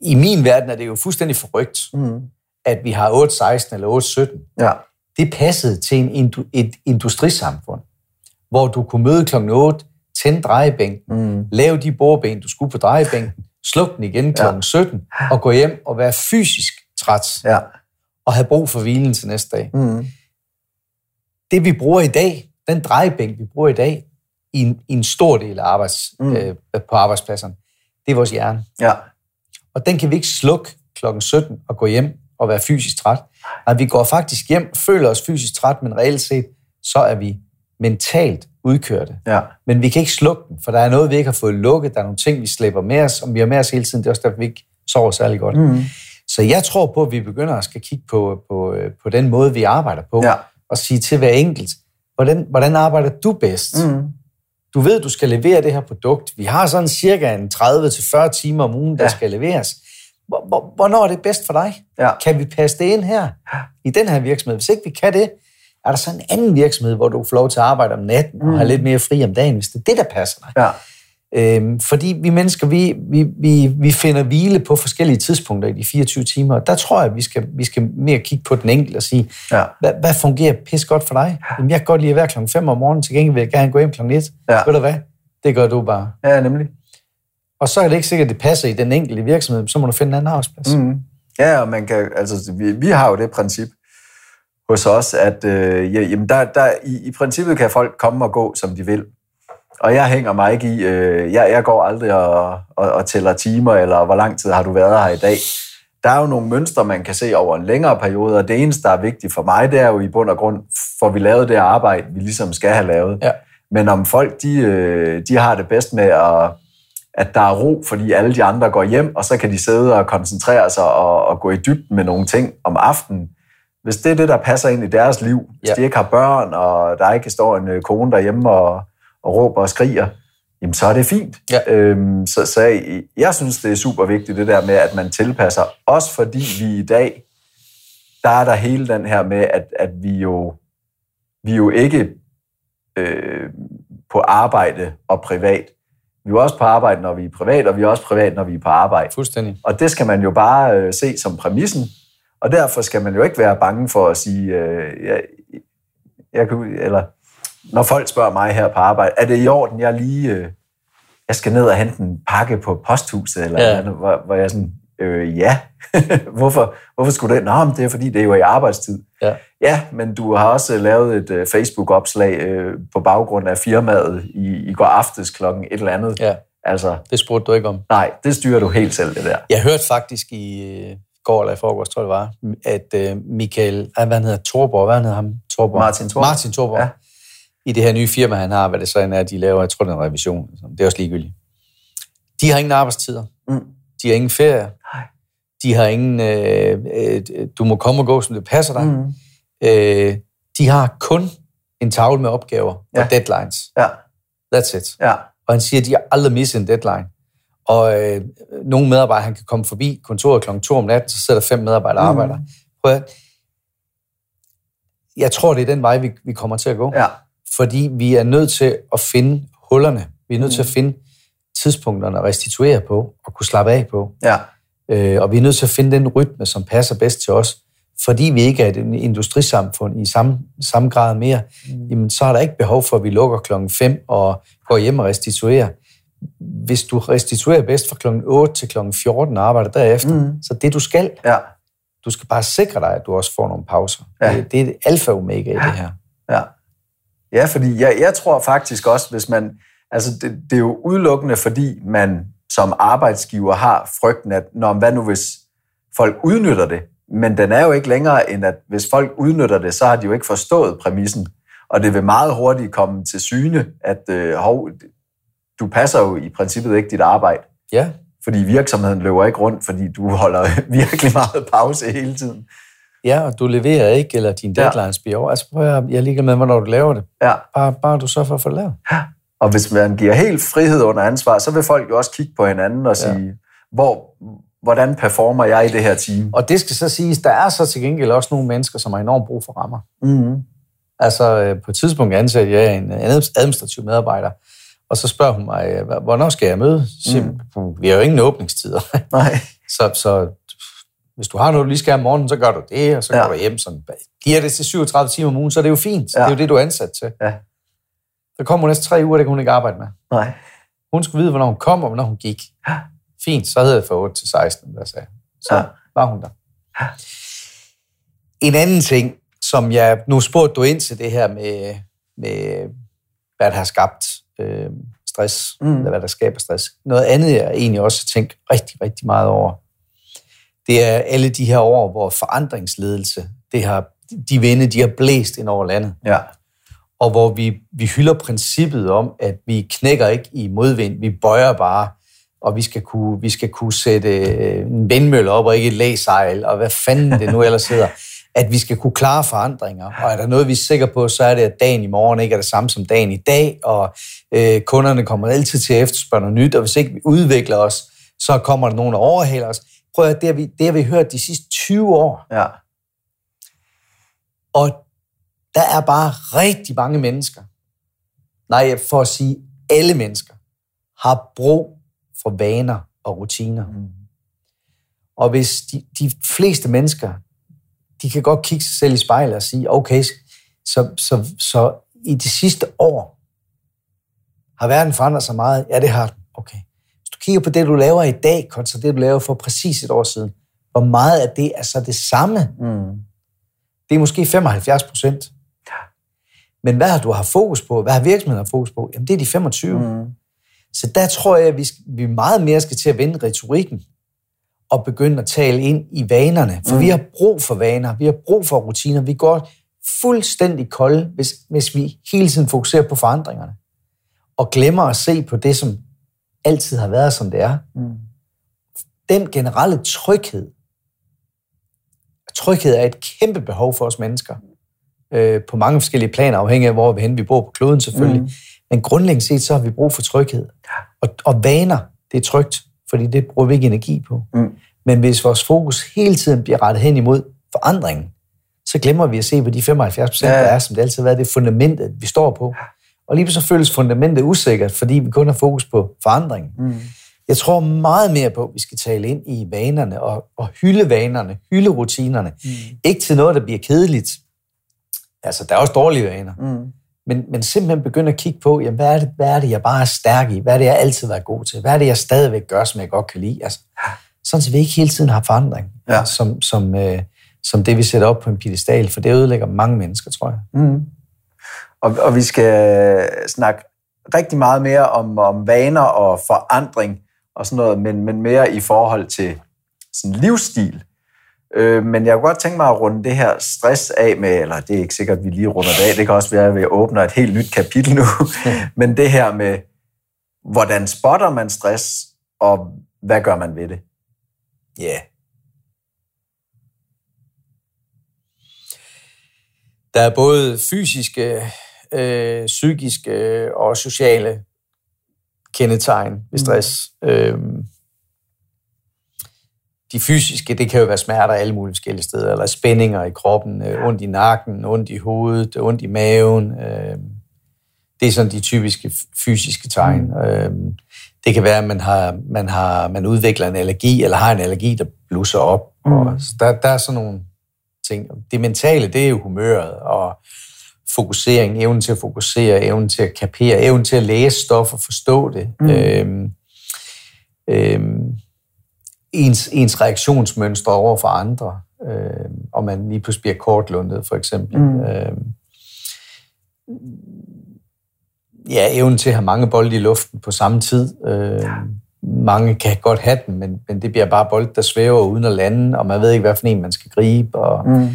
I min verden er det jo fuldstændig forrygt, Mm. At vi har 8-16 eller 8-17 Ja, det passede til en et industrisamfund, hvor du kunne møde kl. 8, tænde drejebænken, mm. lave de bordben, du skulle på drejebænken, slukke den igen kl. Ja. 17 og gå hjem og være fysisk træt ja. og have brug for hvilen til næste dag. Mm. Det vi bruger i dag, den drejebænk, vi bruger i dag, i en, i en stor del af arbejds, mm. øh, på arbejdspladserne, det er vores hjerne. ja. Og den kan vi ikke slukke kl. 17 og gå hjem og være fysisk træt. Nej, vi går faktisk hjem, føler os fysisk træt, men reelt set, så er vi mentalt udkørte. ja. Men vi kan ikke slukke den, for der er noget, vi ikke har fået lukket. Der er nogle ting, vi slæber med os, og vi har med os hele tiden. Det er også derfor, vi ikke sover særlig godt. Mm. Så jeg tror på, at vi begynder at skal kigge på, på, øh, på den måde, vi arbejder på, Ja. og sige til hver enkelt, hvordan, hvordan arbejder du bedst? Mm. Du ved, du skal levere det her produkt. Vi har sådan cirka en 30-40 timer om ugen, der Ja. skal leveres. Hvor- hvor- Hvornår er det bedst for dig? Ja. Kan vi passe det ind her, i den her virksomhed? Hvis ikke vi kan det, er der så en anden virksomhed, hvor du får lov til at arbejde om natten og Mm. have lidt mere fri om dagen, hvis det er det, der passer dig. Ja. Øhm, fordi vi mennesker, vi, vi, vi, vi finder hvile på forskellige tidspunkter i de 24 timer, og der tror jeg, at vi skal, vi skal mere kigge på den enkelte og sige, Ja. hvad, hvad fungerer pis godt for dig? Jamen, jeg kan godt lide at være klokken 5 om morgenen, til gengæld vil jeg gerne gå hjem klokken 1. Ja. Ved du hvad? Det gør du bare. Ja, nemlig. Og så er det ikke sikkert, at det passer i den enkelte virksomhed, så må du finde en anden arbejdsplads. Mm. Ja, og man kan, altså, vi, vi har jo det princip hos os, at øh, ja, jamen der, der, i, i princippet kan folk komme og gå, som de vil. Og jeg hænger mig ikke i, øh, jeg, jeg går aldrig og, og, og tæller timer, eller hvor lang tid har du været her i dag. Der er jo nogle mønstre, man kan se over en længere periode, og det eneste, der er vigtigt for mig, det er jo i bund og grund, for vi lavet det arbejde, vi ligesom skal have lavet. Ja. Men om folk, de, øh, de har det bedst med at, at der er ro, fordi alle de andre går hjem, og så kan de sidde og koncentrere sig og, og gå i dybden med nogle ting om aftenen, hvis det er det, der passer ind i deres liv, hvis Ja. de ikke har børn, og der ikke står en øh, kone derhjemme og, og råber og skriger, jamen så er det fint. Ja. Øhm, så, så jeg, jeg synes, det er super vigtigt, det der med, at man tilpasser. Også fordi vi i dag, der er der hele den her med, at, at vi jo vi jo ikke øh, på arbejde og privat. Vi er også på arbejde, når vi er privat, og vi er også privat, når vi er på arbejde. Fuldstændig. Og det skal man jo bare øh, se som præmissen, og derfor skal man jo ikke være bange for at sige, øh, jeg, jeg kan, eller når folk spørger mig her på arbejde, er det i orden, jeg lige, øh, jeg skal ned og hente en pakke på posthuset, eller Ja. andet, hvor, hvor jeg sådan, øh, ja, hvorfor, hvorfor skulle det? Nå, men det er fordi, det er jo i arbejdstid. Ja. Ja, men du har også lavet et øh, Facebook-opslag øh, på baggrund af firmaet i, i går aftes klokken et eller andet. Ja, Altså, det spurgte du ikke om. nej, det styrer du helt selv, det der. Jeg hørte faktisk i øh, går eller i forgårs, tror jeg det var, at øh, Michael, ej, hvad han hedder, Torborg, hvad han hedder ham? Torborg. Martin Thorborg. Martin Torborg. Ja. I det her nye firma, han har, hvad det så end er, de laver, jeg tror, det er en revision. Det er også ligegyldigt. De har ingen arbejdstider. Mm. De har ingen ferie. De har ingen, øh, øh, du må komme og gå, som det passer dig. Mm. Øh, de har kun en tavle med opgaver Ja. og deadlines. Ja, That's it. ja, Og han siger, at de har aldrig misset en deadline. Og øh, nogle medarbejdere, han kan komme forbi kontoret klokken 2 om natten, så sidder der fem medarbejdere og Mhm. arbejder. Prøv at, jeg tror, det er den vej, vi, vi kommer til at gå. ja, Fordi vi er nødt til at finde hullerne. Vi er nødt til at Mhm. finde tidspunkterne at restituere på og kunne slappe af på. ja, Øh, og vi er nødt til at finde den rytme, som passer bedst til os. Fordi vi ikke er et industrisamfund i samme, samme grad mere, mm. jamen, så er der ikke behov for, at vi lukker klokken 5 og går hjem og restituerer. Hvis du restituerer bedst fra klokken 8 til klokken 14 og arbejder derefter, mm. så det du skal, ja, du skal bare sikre dig, at du også får nogle pauser. Ja. Det, det er det alfa og omega i det her. ja. Ja, fordi jeg, jeg tror faktisk også, hvis man... Altså, det, det er jo udelukkende, fordi man som arbejdsgiver har frygten, at når, hvad nu hvis folk udnytter det? Men den er jo ikke længere, end at hvis folk udnytter det, så har de jo ikke forstået præmissen. Og det vil meget hurtigt komme til syne, at øh, hov, du passer jo i princippet ikke dit arbejde. Ja, Fordi virksomheden løber ikke rundt, fordi du holder virkelig meget pause hele tiden. ja og du leverer ikke, eller din Ja. deadlines bliver over. Altså, prøv at, jeg er ligeglad med, hvornår du laver det. Ja. Bare, bare du så for at få det lavet. Og hvis man giver helt frihed under ansvar, så vil folk jo også kigge på hinanden og sige, ja. hvor, hvordan performer jeg i det her team? Og det skal så siges, der er så til gengæld også nogle mennesker, som har enormt brug for rammer. Mm-hmm. Altså øh, på et tidspunkt ansatte jeg en administrativ medarbejder, og så spørger hun mig, øh, hvornår skal jeg møde? Mm. vi har jo ingen åbningstider. Nej. så, så hvis du har noget, du lige skal om morgenen, så gør du det, og så Ja. går du hjem. Sådan, giver det til 37 timer om ugen, så er det jo fint. Ja. Det er jo det, du er ansat til. Ja. Så kommer hun næste tre uger, det kan hun ikke arbejde med. Nej. Hun skulle vide, hvornår hun kom, og hvornår hun gik. Fint, så havde jeg fra 8 til 16, der sagde. Så Ja. ja. var hun der. En anden ting, som jeg... Nu spurgte du ind til det her med, med hvad der har skabt øh, stress, mm. eller hvad der skaber stress. Noget andet, jeg egentlig også har tænkt rigtig, rigtig meget over, det er alle de her år, hvor forandringsledelse, det har, de vinde, de har blæst ind over landet Ja. Og hvor vi, vi hylder princippet om, at vi knækker ikke i modvind, vi bøjer bare, og vi skal kunne, vi skal kunne sætte øh, en vindmølle op og ikke et læsejl, og hvad fanden det nu ellers hedder, at vi skal kunne klare forandringer. Og er der noget, vi er sikre på, så er det, at dagen i morgen ikke er det samme som dagen i dag, og øh, kunderne kommer altid til at efterspørge noget nyt, og hvis ikke vi udvikler os, så kommer der nogen, der overhaler os. Prøv at det har vi, det har vi hørt de sidste 20 år. Ja. Og der er bare rigtig mange mennesker, nej, for at sige alle mennesker, har brug for vaner og rutiner. Mm. Og hvis de, de fleste mennesker, de kan godt kigge sig selv i spejlet og sige, okay, så, så, så i de sidste år har verden forandret sig meget. Ja, det har den. Okay. Hvis du kigger på det, du laver i dag, kontra det, du laver for præcis et år siden, hvor meget af det er så det samme? Mm. Det er måske 75 procent. Men hvad har du haft fokus på? Hvad har virksomheden haft fokus på? Jamen, det er de 25. Mm. Mm. Så der tror jeg, at vi, skal, vi meget mere skal til at vende retorikken og begynde at tale ind i vanerne. For mm. vi har brug for vaner, vi har brug for rutiner. Vi går fuldstændig kolde, hvis, hvis vi hele tiden fokuserer på forandringerne. Og glemmer at se på det, som altid har været, som det er. Mm. Den generelle tryghed. tryghed er et kæmpe behov for os mennesker. Øh, på mange forskellige planer, afhængig af, hvor vi, hen vi bor på kloden selvfølgelig. Mm. Men grundlæggende set, så har vi brug for tryghed. Og, og vaner, det er trygt, fordi det bruger vi ikke energi på. Mm. Men hvis vores fokus hele tiden bliver rettet hen imod forandringen, så glemmer vi at se på de 75 procent, ja. der er, som det altid har været, det fundamentet, vi står på. Og lige så føles fundamentet usikkert, fordi vi kun har fokus på forandring. Mm. Jeg tror meget mere på, at vi skal tale ind i vanerne og, og hylde vanerne, hylde rutinerne. Mm. Ikke til noget, der bliver kedeligt. Altså, der er også dårlige vaner. Mm. Men, men simpelthen begynde at kigge på, jamen, hvad, er det, hvad er det, jeg bare er stærk i? Hvad er det, jeg altid har været god til? Hvad er det, jeg stadigvæk gør, som jeg godt kan lide? Altså, sådan, at vi ikke hele tiden har forandring, ja. som, som, øh, som det, vi sætter op på en pedestal, for det ødelægger mange mennesker, tror jeg. Mm. Og, og vi skal snakke rigtig meget mere om, om vaner og forandring og sådan noget, men, men mere i forhold til sådan livsstil. Øh, men jeg kunne godt tænke mig at runde det her stress af med, eller det er ikke sikkert, at vi lige runder det af, det kan også være, at vi åbner et helt nyt kapitel nu, men det her med, hvordan spotter man stress, og hvad gør man ved det? Ja. Yeah. Der er både fysiske, øh, psykiske og sociale kendetegn ved stress. Mm. Øhm, de fysiske, det kan jo være smerter alle mulige forskellige steder, eller spændinger i kroppen, øh, ondt i nakken, ondt i hovedet, ondt i maven. Øh, det er sådan de typiske fysiske tegn. Mm. Øh, det kan være, at man, har, man, har, man udvikler en allergi, eller har en allergi, der blusser op. Mm. Og der, der er sådan nogle ting. Det mentale, det er jo humøret, og fokusering, evnen til at fokusere, evnen til at kapere, evnen til at læse stof og forstå det. Mm. Øhm, øhm, ens, ens reaktionsmønstre over for andre, øhm, og man lige pludselig bliver kortlundet, for eksempel. Mm. Øhm, ja, evnen til at have mange bolde i luften på samme tid. Øhm, mange kan godt have den, men, men det bliver bare bold, der svæver uden at lande, og man ved ikke, hvad for en man skal gribe. Og, mm.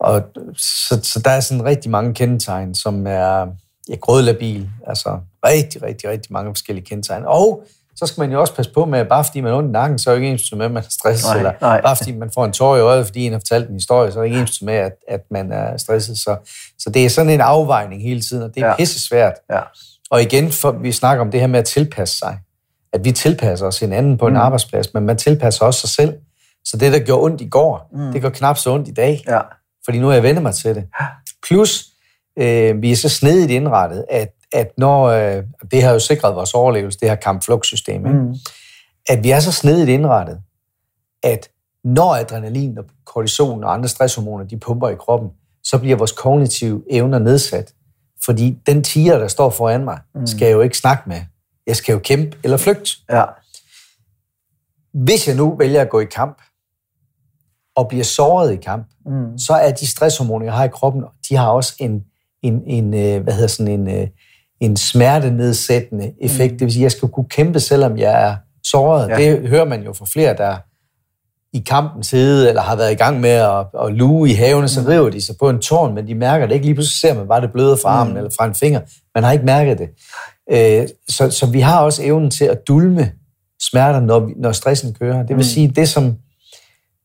og, så, så der er sådan rigtig mange kendetegn, som er ja, grødlabil. Altså rigtig, rigtig, rigtig mange forskellige kendetegn. Og så skal man jo også passe på med, at bare fordi man er ondt i nakken, så er det ikke ens med, at man er stresset. Nej, eller nej. bare fordi man får en tår i øjet, fordi en har fortalt en historie, så er det ikke ens med, at, at man er stresset. Så, så det er sådan en afvejning hele tiden, og det er ja. pisse svært. Ja. Og igen, for vi snakker om det her med at tilpasse sig at vi tilpasser os hinanden på en mm. arbejdsplads, men man tilpasser også sig selv. Så det, der gjorde ondt i går, mm. det går knap så ondt i dag. Ja. Fordi nu har jeg vendt mig til det. Plus, øh, vi er så snedigt indrettet, at, at når, øh, det har jo sikret vores overlevelse, det her kamp-flugt-system, mm. at vi er så snedigt indrettet, at når adrenalin og kortison og andre stresshormoner, de pumper i kroppen, så bliver vores kognitive evner nedsat. Fordi den tiger, der står foran mig, mm. skal jeg jo ikke snakke med. Jeg skal jo kæmpe eller flygte. Ja. Hvis jeg nu vælger at gå i kamp, og bliver såret i kamp, mm. så er de stresshormoner, jeg har i kroppen, de har også en, en, en øh, hvad hedder sådan en, øh, en smertenedsættende effekt. Mm. Det vil sige, at jeg skal kunne kæmpe, selvom jeg er såret. Ja. Det hører man jo fra flere, der i kampen sidde, eller har været i gang med at, at luge i havene, så mm. river de sig på en tårn, men de mærker det ikke. Lige pludselig ser man bare det bløde fra armen mm. eller fra en finger. Man har ikke mærket det. Øh, så, så vi har også evnen til at dulme smerter, når, vi, når stressen kører. Det vil mm. sige, det som,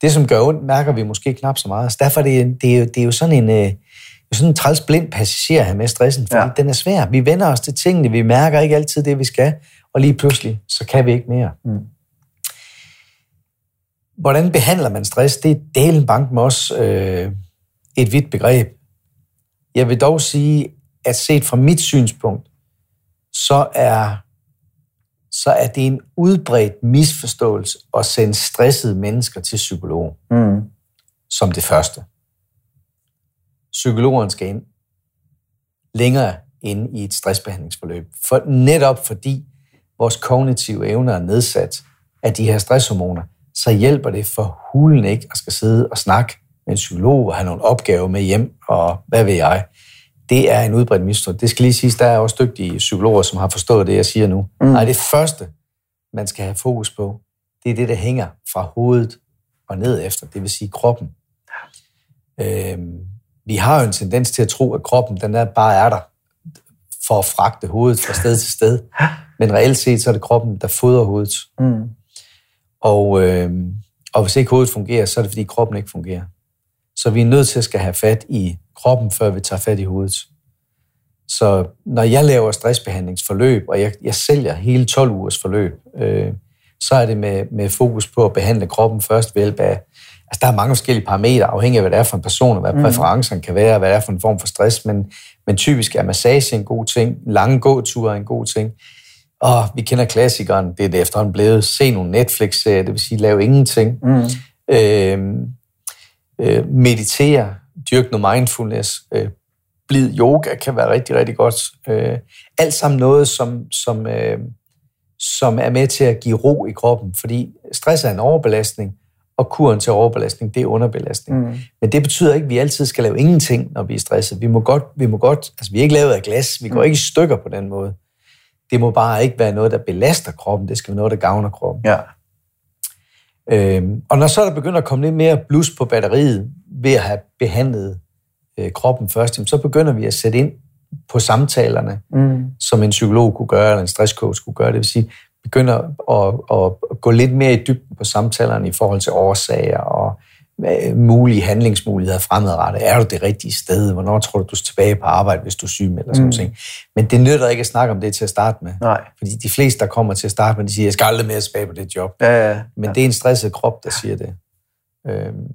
det som gør ondt, mærker vi måske knap så meget. Så derfor er det, det, er, det er jo sådan en, øh, sådan en træls blind passager her med stressen, fordi ja. den er svær. Vi vender os til tingene, vi mærker ikke altid det, vi skal, og lige pludselig, så kan vi ikke mere. Mm. Hvordan behandler man stress? Det er delen bank med os øh, et vidt begreb. Jeg vil dog sige, at set fra mit synspunkt, så er, så er det en udbredt misforståelse at sende stressede mennesker til psykolog. Mm. Som det første. Psykologeren skal ind længere ind i et stressbehandlingsforløb. For, netop fordi vores kognitive evner er nedsat af de her stresshormoner, så hjælper det for hulen ikke at skal sidde og snakke med en psykolog og have nogle opgaver med hjem, og hvad ved jeg det er en udbredt mistro. Det skal lige siges, der er også dygtige psykologer, som har forstået det, jeg siger nu. Mm. Nej, det første, man skal have fokus på, det er det, der hænger fra hovedet og ned efter, det vil sige kroppen. Øhm, vi har jo en tendens til at tro, at kroppen den er, bare er der for at fragte hovedet fra sted til sted. Men reelt set, så er det kroppen, der fodrer hovedet. Mm. Og, øhm, og hvis ikke hovedet fungerer, så er det, fordi kroppen ikke fungerer. Så vi er nødt til at skal have fat i kroppen, før vi tager fat i hovedet. Så når jeg laver stressbehandlingsforløb, og jeg, jeg sælger hele 12 ugers forløb, øh, så er det med, med fokus på at behandle kroppen først ved hjælp af... Altså, der er mange forskellige parametre, afhængig af, hvad det er for en person, og hvad mm. præferencerne kan være, og hvad det er for en form for stress, men, men typisk er massage en god ting, lange gåture er en god ting, og vi kender klassikeren, det er det efterhånden blevet, se nogle Netflix-serier, det vil sige, lave ingenting. Mm. Øh, øh, meditere, dyrke noget mindfulness, øh, blid yoga kan være rigtig, rigtig godt. Øh, alt sammen noget, som, som, øh, som er med til at give ro i kroppen, fordi stress er en overbelastning, og kuren til overbelastning, det er underbelastning. Mm. Men det betyder ikke, at vi altid skal lave ingenting, når vi er stresset. Vi må godt, vi må godt altså vi er ikke lavet af glas, vi går mm. ikke i stykker på den måde. Det må bare ikke være noget, der belaster kroppen, det skal være noget, der gavner kroppen. Ja. Øhm, og når så der begynder at komme lidt mere blus på batteriet ved at have behandlet øh, kroppen først, så begynder vi at sætte ind på samtalerne, mm. som en psykolog kunne gøre, eller en stresscoach kunne gøre. Det vil sige, begynder at, at gå lidt mere i dybden på samtalerne i forhold til årsager og øh, mulige handlingsmuligheder fremadrettet. Er du det rigtige sted? Hvornår tror du, du er tilbage på arbejde, hvis du er syg eller sådan mm. noget. Men det nytter ikke at snakke om det til at starte med. Nej. Fordi de fleste, der kommer til at starte med, de siger, jeg skal aldrig mere tilbage på det job. Ja, ja, Men det er en stresset krop, der siger det. Øhm,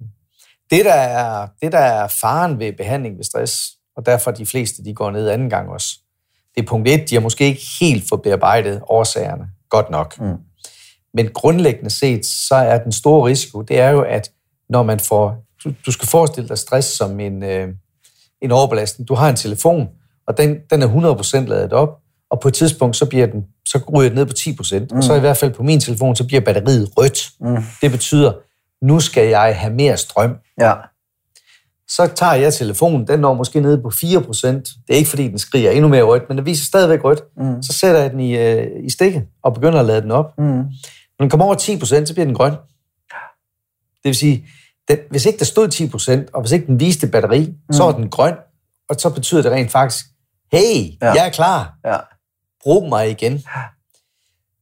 det, der er, det, der er faren ved behandling ved stress, og derfor de fleste, de går ned anden gang også, det er punkt et, de har måske ikke helt fået bearbejdet årsagerne godt nok. Mm. Men grundlæggende set, så er den store risiko, det er jo, at når man får... Du, du skal forestille dig stress som en, øh, en overbelastning. Du har en telefon, og den, den er 100% ladet op, og på et tidspunkt, så, bliver den, så ryger den ned på 10%, mm. og så i hvert fald på min telefon, så bliver batteriet rødt. Mm. Det betyder, nu skal jeg have mere strøm. Ja. Så tager jeg telefonen, den når måske ned på 4%. Det er ikke, fordi den skriger endnu mere rødt, men den viser stadigvæk rødt. Mm. Så sætter jeg den i, øh, i stikket og begynder at lade den op. Mm. Når den kommer over 10%, så bliver den grøn. Det vil sige, den, hvis ikke der stod 10%, og hvis ikke den viste batteri, mm. så er den grøn, og så betyder det rent faktisk, hey, ja. jeg er klar. Ja. Brug mig igen.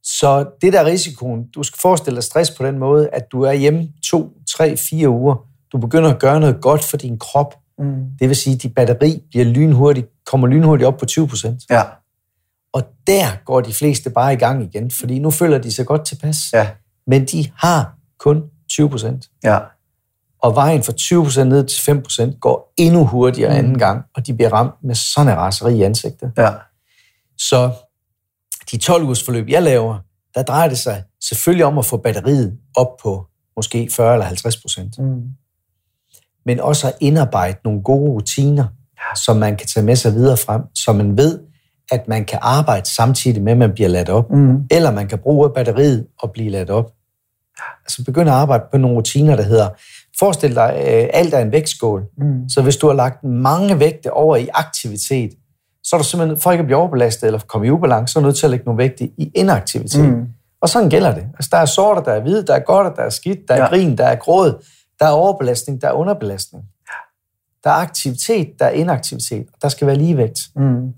Så det der risikoen, du skal forestille dig stress på den måde, at du er hjemme to, tre, fire uger, du begynder at gøre noget godt for din krop. Mm. Det vil sige, at dit batteri bliver lynhurtigt, kommer lynhurtigt op på 20 procent. Ja. Og der går de fleste bare i gang igen, fordi nu føler de sig godt tilpas. Ja. Men de har kun 20 procent. Ja. Og vejen fra 20 procent ned til 5 procent går endnu hurtigere mm. anden gang, og de bliver ramt med sådan en raseri i ansigtet. Ja. Så de 12 ugers forløb, jeg laver, der drejer det sig selvfølgelig om at få batteriet op på måske 40 eller 50 procent. Mm men også at indarbejde nogle gode rutiner, som man kan tage med sig videre frem, så man ved, at man kan arbejde samtidig med, at man bliver ladt op, mm. eller man kan bruge batteriet og blive ladt op. Altså begynde at arbejde på nogle rutiner, der hedder, forestil dig, øh, alt er en vægtskål. Mm. Så hvis du har lagt mange vægte over i aktivitet, så er du simpelthen, for ikke at blive overbelastet eller komme i ubalance, så er du nødt til at lægge nogle vægte i inaktivitet. Mm. Og sådan gælder det. Altså, der er sorter, der er hvide, der er godt, der er skidt, der er ja. grin, der er gråd, der er overbelastning, der er underbelastning. Der er aktivitet, der er inaktivitet, og der skal være ligevægt. Mm.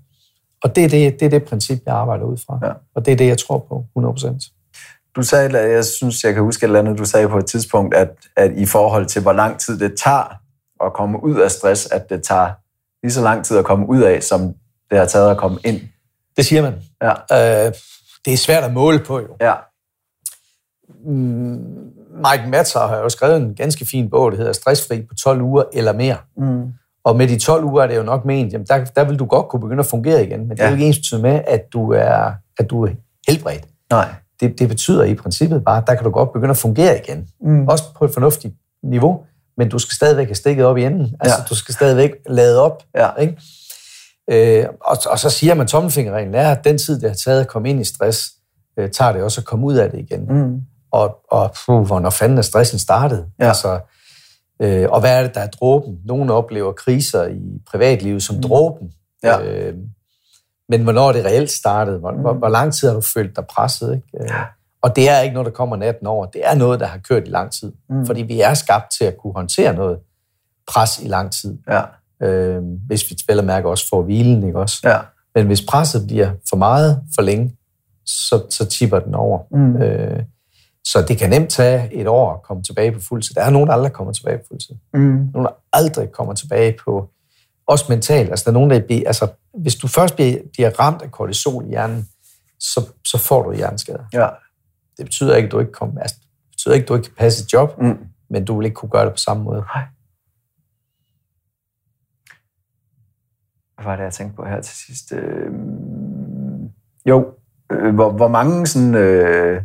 Og det er det, det er det princip, jeg arbejder ud fra. Ja. Og det er det, jeg tror på 100%. Du sagde, jeg synes, jeg kan huske et eller andet, du sagde på et tidspunkt, at, at i forhold til, hvor lang tid det tager at komme ud af stress, at det tager lige så lang tid at komme ud af, som det har taget at komme ind. Det siger man. Ja. Øh, det er svært at måle på, jo. Ja. Mike Matzer har jo skrevet en ganske fin bog, der hedder Stressfri på 12 uger eller mere. Mm. Og med de 12 uger er det jo nok ment, jamen der, der vil du godt kunne begynde at fungere igen. Men det ja. er jo ikke ens med, at du er, at du er helbredt. Nej. Det, det betyder i princippet bare, at der kan du godt begynde at fungere igen. Mm. Også på et fornuftigt niveau, men du skal stadigvæk have stikket op i enden. Altså, ja. du skal stadigvæk lade op. Ja. Ikke? Øh, og, og så siger man, at tommelfingerreglen er, at den tid, det har taget at komme ind i stress, øh, tager det også at komme ud af det igen. Mm og, og puh, hvornår fanden er stressen startet? Ja. Altså, øh, og hvad er det, der er dråben? Nogle oplever kriser i privatlivet som mm. dråben. Ja. Øh, men hvornår er det reelt startet? Hvor, mm. hvor, hvor lang tid har du følt dig presset? Ikke? Øh, og det er ikke noget, der kommer natten over. Det er noget, der har kørt i lang tid. Mm. Fordi vi er skabt til at kunne håndtere noget pres i lang tid. Ja. Øh, hvis vi spiller mærke også får hvilen, ikke også? Ja. Men hvis presset bliver for meget for længe, så, så tipper den over. Mm. Øh, Så det kan nemt tage et år at komme tilbage på fuldtid. Der er nogen, der aldrig kommer tilbage på fuldtid. Mm. Nogen, der aldrig kommer tilbage på, også mentalt. Altså, der er nogen, der bliver, altså, hvis du først bliver, bliver ramt af kortisol i hjernen, så, så får du hjerneskader. Ja. Det betyder ikke, at du ikke, kommer, altså, det betyder ikke, at du ikke kan passe et job, Mm. men du vil ikke kunne gøre det på samme måde. Nej. Hvad var det, jeg tænkte på her til sidst? Øh, jo, øh, hvor, hvor mange sådan... Øh,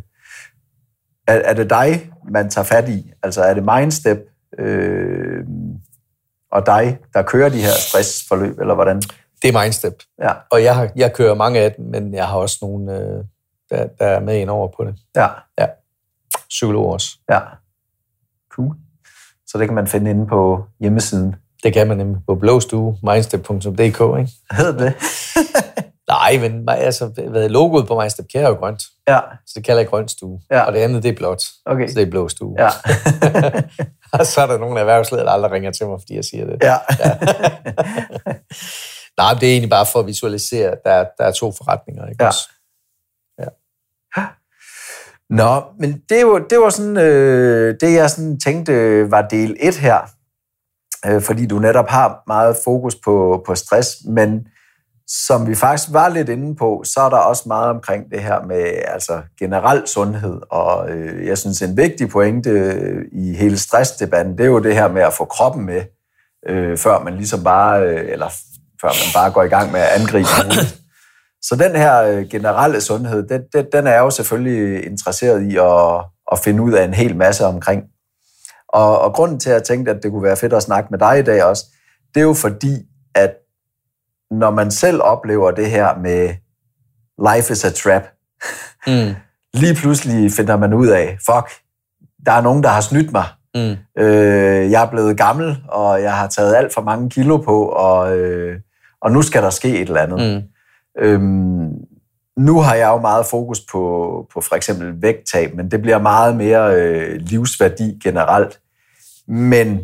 er, er det dig, man tager fat i? Altså er det Mindstep øh, og dig, der kører de her stressforløb, eller hvordan? Det er Mindstep. Ja, Og jeg, har, jeg kører mange af dem, men jeg har også nogle, øh, der, der er med ind over på det. ja, Psykologer også. ja. Cool. Så det kan man finde inde på hjemmesiden. Det kan man nemlig på blåstue, mindstep.dk, ikke? Hed det? Nej, men altså, hvad, logoet på Mindstep Care er jo grønt, Ja, så det kalder jeg grøn stue. Ja. Og det andet, det er blåt, okay. så det er blå stue. Ja, og så er der nogle erhvervsledere, der aldrig ringer til mig, fordi jeg siger det. ja. Nej, men det er egentlig bare for at visualisere, at der, der er to forretninger, ikke Ja. også? Nå, men det var, det var sådan, øh, det jeg sådan tænkte var del 1 her, øh, fordi du netop har meget fokus på, på stress, men som vi faktisk var lidt inde på, så er der også meget omkring det her med altså generel sundhed, og øh, jeg synes en vigtig pointe øh, i hele stressdebatten, det er jo det her med at få kroppen med, øh, før man ligesom bare, øh, eller før man bare går i gang med at angribe hovedet. Så den her øh, generelle sundhed, den, den, den er jo selvfølgelig interesseret i at, at finde ud af en hel masse omkring. Og, og grunden til, at jeg tænkte, at det kunne være fedt at snakke med dig i dag også, det er jo fordi, at når man selv oplever det her med life is a trap, Mm. lige pludselig finder man ud af, fuck, der er nogen, der har snydt mig. Mm. Øh, jeg er blevet gammel, og jeg har taget alt for mange kilo på, og, øh, og nu skal der ske et eller andet. Mm. Øhm, nu har jeg jo meget fokus på, på for eksempel vægttab, men det bliver meget mere øh, livsværdi generelt. Men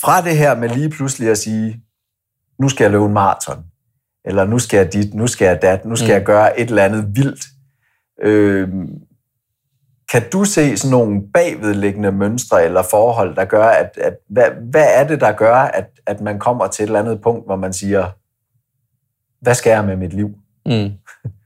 fra det her med lige pludselig at sige, nu skal jeg løbe en maraton, eller nu skal jeg dit, nu skal jeg dat, nu skal Mm. jeg gøre et eller andet vildt. Øhm, kan du se sådan nogle bagvedliggende mønstre eller forhold, der gør, at, at hvad, hvad er det, der gør, at, at man kommer til et eller andet punkt, hvor man siger, hvad skal jeg med mit liv? Mm.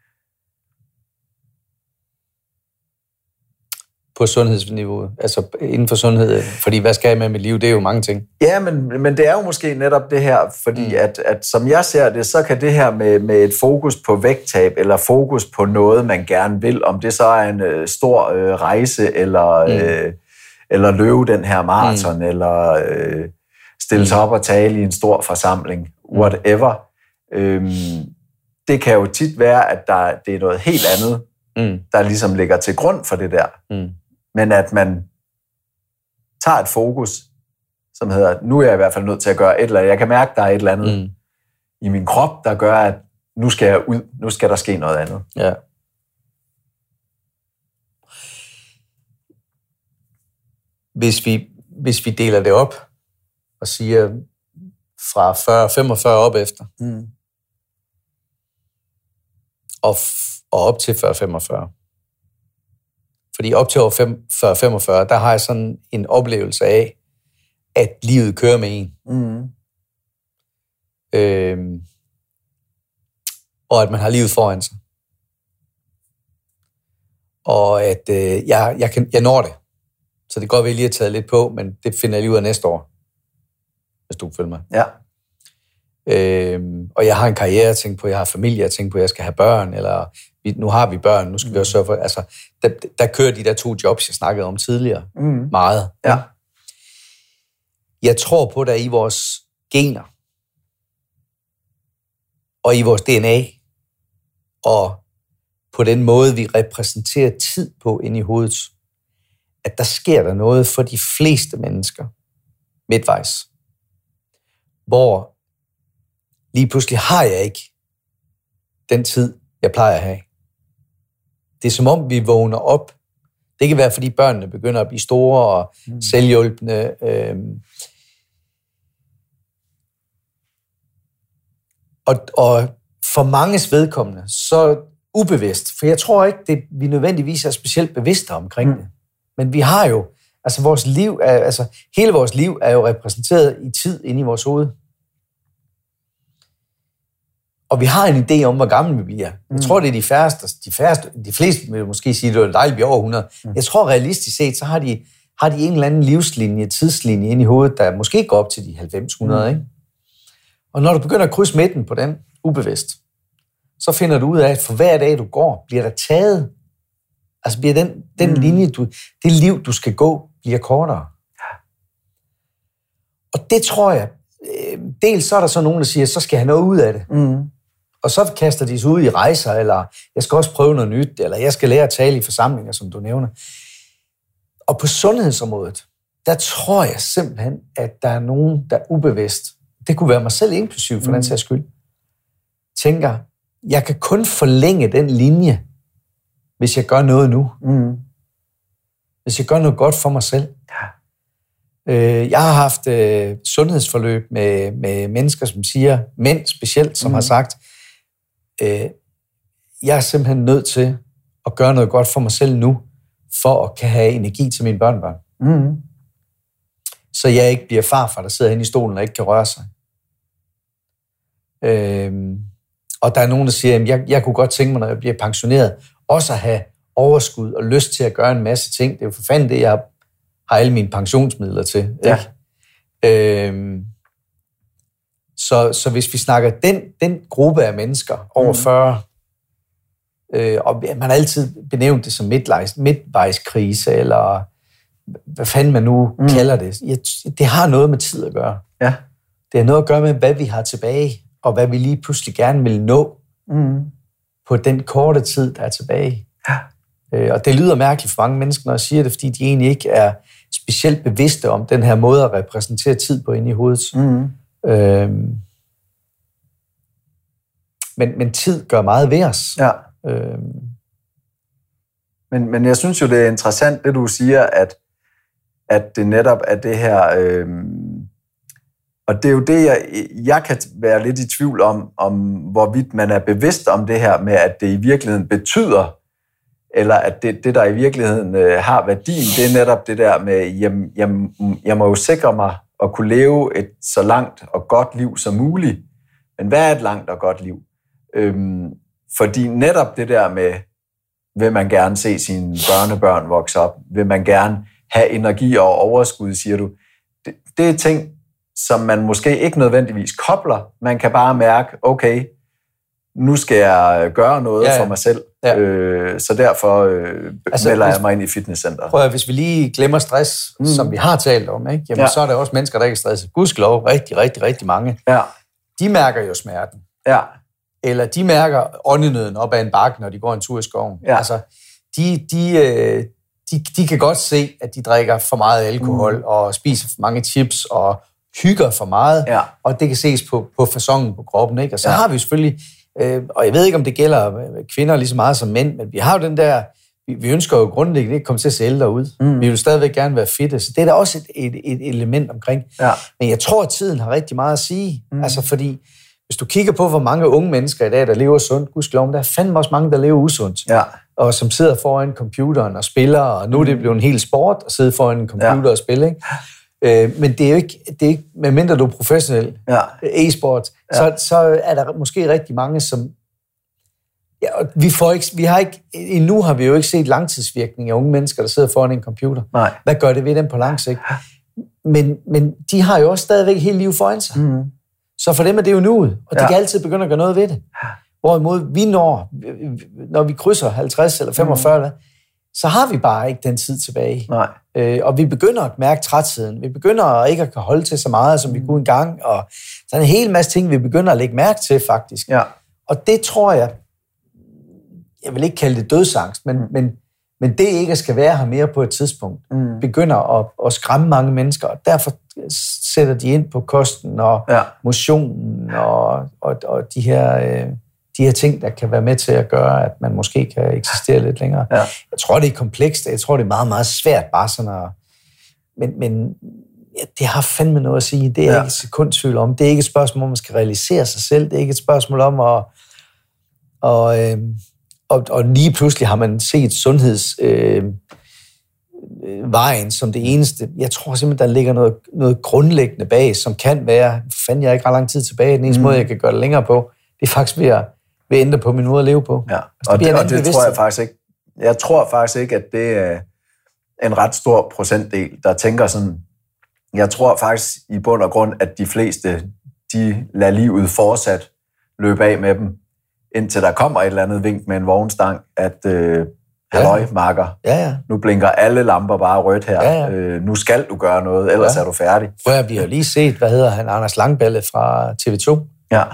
På sundhedsniveau, altså inden for sundhed, fordi hvad skal jeg med mit liv, det er jo mange ting. Ja, men, men det er jo måske netop det her, fordi Mm. mm. at, at som jeg ser det, så kan det her med, med et fokus på vægttab, eller fokus på noget, man gerne vil, om det så er en øh, stor øh, rejse, eller, Mm. mm. øh, eller løbe den her maraton, mm. eller øh, stille sig Mm. op og tale i en stor forsamling, whatever. Øhm, det kan jo tit være, at der, det er noget helt andet, Mm. der ligesom ligger til grund for det der. Mm. Men at man tager et fokus, som hedder, nu er jeg i hvert fald nødt til at gøre et eller andet. Jeg kan mærke, der er et eller andet mm. I min krop, der gør, at nu skal jeg ud, nu skal der ske noget andet. Ja. Hvis vi, hvis vi deler det op og siger fra 40-45 op efter, Mm. og, f- og op til 40-45. Fordi op til år 40-45, der har jeg sådan en oplevelse af, at livet kører med en. Mm. Øhm, og at man har livet foran sig. Og at øh, jeg, jeg, kan, jeg når det. Så det kan godt være, at jeg lige har taget lidt på, men det finder jeg lige ud af næste år. Hvis du kan følge mig. Ja. Øhm, og jeg har en karriere at tænke på, jeg har familie at tænke på, jeg skal have børn, eller vi, nu har vi børn, nu skal mm. vi også sørge for... Altså, der, der kører de der to jobs, jeg snakkede om tidligere, Mm. meget. Ja. Jeg tror på, der i vores gener, og i vores DNA, og på den måde, vi repræsenterer tid på ind i hovedet, at der sker der noget for de fleste mennesker midtvejs, hvor lige pludselig har jeg ikke den tid, jeg plejer at have. Det er som om, vi vågner op. Det kan være, fordi børnene begynder at blive store og mm. selvhjulpende. Øh, og, og for manges vedkommende, så ubevidst. For jeg tror ikke, det, vi nødvendigvis er specielt bevidste omkring mm. det. Men vi har jo, altså vores liv, er, altså hele vores liv er jo repræsenteret i tid inde i vores hoved. Og vi har en idé om, hvor gammel vi bliver. Jeg mm. tror, det er de færreste, de færreste, de fleste vil måske sige, at det er dejligt, vi er over 100. Mm. Jeg tror realistisk set, så har de, har de en eller anden livslinje, tidslinje ind i hovedet, der måske går op til de 90-100, mm. ikke? Og når du begynder at krydse midten på den, ubevidst, så finder du ud af, at for hver dag, du går, bliver der taget. Altså bliver den, den mm. linje, du, det liv, du skal gå, bliver kortere. Og det tror jeg, øh, dels så er der så nogen, der siger, så skal jeg have noget ud af det. Mm. Og så kaster de sig ud i rejser, eller jeg skal også prøve noget nyt, eller jeg skal lære at tale i forsamlinger, som du nævner. Og på sundhedsområdet, der tror jeg simpelthen, at der er nogen, der ubevidst, det kunne være mig selv inklusiv for mm. den sags skyld, tænker, jeg kan kun forlænge den linje, hvis jeg gør noget nu. Mm. Hvis jeg gør noget godt for mig selv. Ja. Øh, jeg har haft øh, sundhedsforløb med, med mennesker, som siger, mænd specielt, som mm. har sagt, øh, jeg er simpelthen nødt til at gøre noget godt for mig selv nu, for at kan have energi til mine børnebørn. Mm. Så jeg ikke bliver farfar, der sidder inde i stolen og ikke kan røre sig. Øh, og der er nogen, der siger, at jeg, jeg kunne godt tænke mig, når jeg bliver pensioneret, også at have overskud og lyst til at gøre en masse ting. Det er jo for fanden det, jeg har alle mine pensionsmidler til. Ja. Ikke? Øhm, så, så hvis vi snakker den, den gruppe af mennesker over 40, mm. øh, og man har altid benævnt det som midtvejs, midtvejskrise, eller hvad fanden man nu mm. kalder det, jeg, det har noget med tid at gøre. Ja. Det har noget at gøre med, hvad vi har tilbage og hvad vi lige pludselig gerne vil nå mm. på den korte tid, der er tilbage. Ja. Øh, og det lyder mærkeligt for mange mennesker, når jeg siger det, fordi de egentlig ikke er specielt bevidste om den her måde at repræsentere tid på inde i hovedet. Mm. Øhm, men, men tid gør meget ved os. Ja. Øhm. Men, men jeg synes jo, det er interessant, det du siger, at, at det netop er det her... Øhm og det er jo det, jeg, jeg kan være lidt i tvivl om, om hvorvidt man er bevidst om det her med, at det i virkeligheden betyder, eller at det, det der i virkeligheden øh, har værdien, det er netop det der med, jamen, jamen, jeg må jo sikre mig at kunne leve et så langt og godt liv som muligt. Men hvad er et langt og godt liv? Øhm, fordi netop det der med, vil man gerne se sine børnebørn vokse op, vil man gerne have energi og overskud, siger du. Det, det er ting, som man måske ikke nødvendigvis kobler. Man kan bare mærke, okay, nu skal jeg gøre noget ja, ja. for mig selv. Ja. Øh, så derfor øh, altså, melder jeg mig ind i fitnesscenter. Prøv at, hvis vi lige glemmer stress, mm. som vi har talt om, ikke? Jamen, ja. så er der også mennesker, der ikke er stresset. Gudskelov, rigtig, rigtig, rigtig mange. Ja. De mærker jo smerten. Ja. Eller de mærker åndenøden op ad en bakke, når de går en tur i skoven. Ja. Altså, de, de, øh, de, de kan godt se, at de drikker for meget alkohol mm. og spiser for mange chips og hygger for meget, ja. og det kan ses på, på fasongen på kroppen. Ikke? Og så ja. har vi selvfølgelig, øh, og jeg ved ikke, om det gælder kvinder lige så meget som mænd, men vi har jo den der, vi, vi ønsker jo grundlæggende ikke at komme til at se ældre ud. Mm. Vi vil stadigvæk gerne være fitte, så det er da også et, et, et element omkring. Ja. Men jeg tror, at tiden har rigtig meget at sige. Mm. Altså fordi, hvis du kigger på, hvor mange unge mennesker i dag, der lever sundt, gudskelov, der er fandme også mange, der lever usundt. Ja. Og som sidder foran computeren og spiller, og nu er det mm. blevet en hel sport at sidde foran en computer ja. og spille. Ikke? Øh, men det er jo ikke, det er ikke medmindre du er professionel ja. e-sport, ja. så, så er der måske rigtig mange, som... Ja, vi, får ikke, vi har ikke, endnu har vi jo ikke set langtidsvirkning af unge mennesker, der sidder foran en computer. Nej. Hvad gør det ved dem på lang sigt? Men, men de har jo også stadigvæk hele livet foran sig. Mm. Så for dem er det jo nuet, og de ja. kan altid begynde at gøre noget ved det. Hvorimod vi når, når vi krydser 50 eller 45, mm så har vi bare ikke den tid tilbage. Nej. Øh, og vi begynder at mærke trætheden. Vi begynder ikke at kan holde til så meget, som vi mm. kunne engang. Og der er en hel masse ting, vi begynder at lægge mærke til, faktisk. Ja. Og det tror jeg, jeg vil ikke kalde det dødsangst, men, mm. men, men det ikke skal være her mere på et tidspunkt, mm. begynder at, at skræmme mange mennesker, og derfor sætter de ind på kosten og ja. motionen og, og, og de her... Øh, de her ting, der kan være med til at gøre, at man måske kan eksistere lidt længere. Ja. Jeg tror, det er komplekst. Jeg tror, det er meget, meget svært bare sådan at... Men, men ja, det har fandme noget at sige. Det er ja. ikke et sekund tvivl om. Det er ikke et spørgsmål om, man skal realisere sig selv. Det er ikke et spørgsmål om at, at, øh, og, og lige pludselig har man set sundheds... Øh, øh, vejen som det eneste. Jeg tror simpelthen, der ligger noget, noget grundlæggende bag, som kan være, fandt jeg ikke ret lang tid tilbage, den eneste mm. måde, jeg kan gøre det længere på, det er faktisk ved at, at ændre på min måde at leve på. Ja, altså, og, det, og det tror jeg faktisk ikke. Jeg tror faktisk ikke, at det er en ret stor procentdel, der tænker sådan, jeg tror faktisk i bund og grund, at de fleste, de lader livet fortsat løbe af med dem, indtil der kommer et eller andet vink med en vognstang, at øh, halløj, ja. marker, ja, ja. nu blinker alle lamper bare rødt her, ja, ja. Øh, nu skal du gøre noget, ellers ja. er du færdig. Prøv vi har lige set, hvad hedder han, Anders Langballe fra TV2. Ja.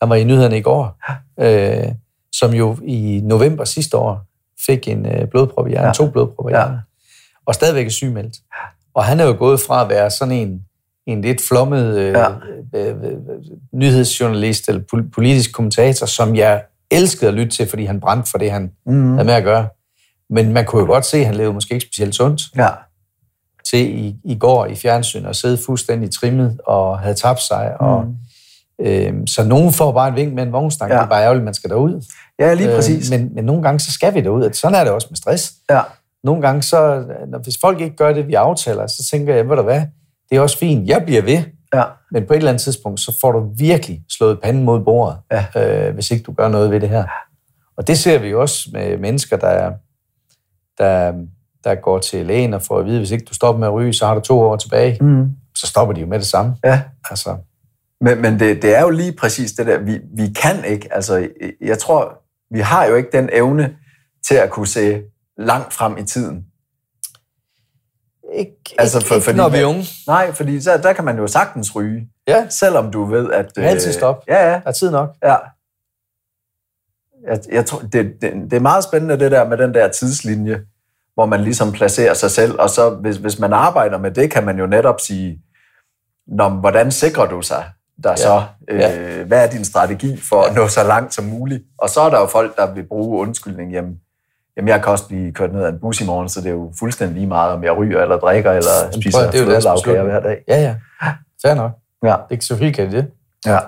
Han var i nyhederne i går, ja. øh, som jo i november sidste år fik en øh, blodprop i hjernen, ja. to blodpropper i hjernen, ja. og stadigvæk er sygemeldt. Og han er jo gået fra at være sådan en, en lidt flommet øh, ja. øh, øh, nyhedsjournalist eller politisk kommentator, som jeg elskede at lytte til, fordi han brændte for det, han mm. havde med at gøre. Men man kunne jo godt se, at han levede måske ikke specielt sundt. Ja. Til i, i går i fjernsyn og sidde fuldstændig trimmet og havde tabt sig. Mm. Øh, så nogen får bare en vink med en vognstang. Ja. Det er bare ærgerligt, at man skal derud. Ja, lige præcis. Øh, men, men nogle gange, så skal vi derud. Sådan er det også med stress. Ja. Nogle gange, så, når, hvis folk ikke gør det, vi aftaler, så tænker jeg, ved du hvad, det er også fint. Jeg bliver ved. Ja. Men på et eller andet tidspunkt, så får du virkelig slået panden mod bordet, ja. øh, hvis ikke du gør noget ved det her. Og det ser vi jo også med mennesker, der, der, der går til lægen og får at vide, hvis ikke du stopper med at ryge, så har du to år tilbage. Mm. Så stopper de jo med det samme. Ja. Altså. Men, men det, det er jo lige præcis det der, vi, vi kan ikke, altså jeg tror, vi har jo ikke den evne til at kunne se langt frem i tiden. Ikke, altså for, ikke fordi, når vi er unge. Nej, fordi så, der kan man jo sagtens ryge. Ja. Selvom du ved, at... Du altid stop. Ja, ja. Er tid nok. Ja. Jeg, jeg tror, det, det, det er meget spændende det der med den der tidslinje, hvor man ligesom placerer sig selv, og så hvis, hvis man arbejder med det, kan man jo netop sige, Nå, hvordan sikrer du sig der ja. så? Øh, ja. Hvad er din strategi for at nå så langt som muligt? Og så er der jo folk, der vil bruge undskyldning, jamen, jamen jeg kan også blive kørt ned af en bus i morgen, så det er jo fuldstændig lige meget, om jeg ryger eller drikker eller jamen, spiser flødelavkager hver dag. Ja, ja. Fair nok. Ja. Det er ikke så helt det. Ja.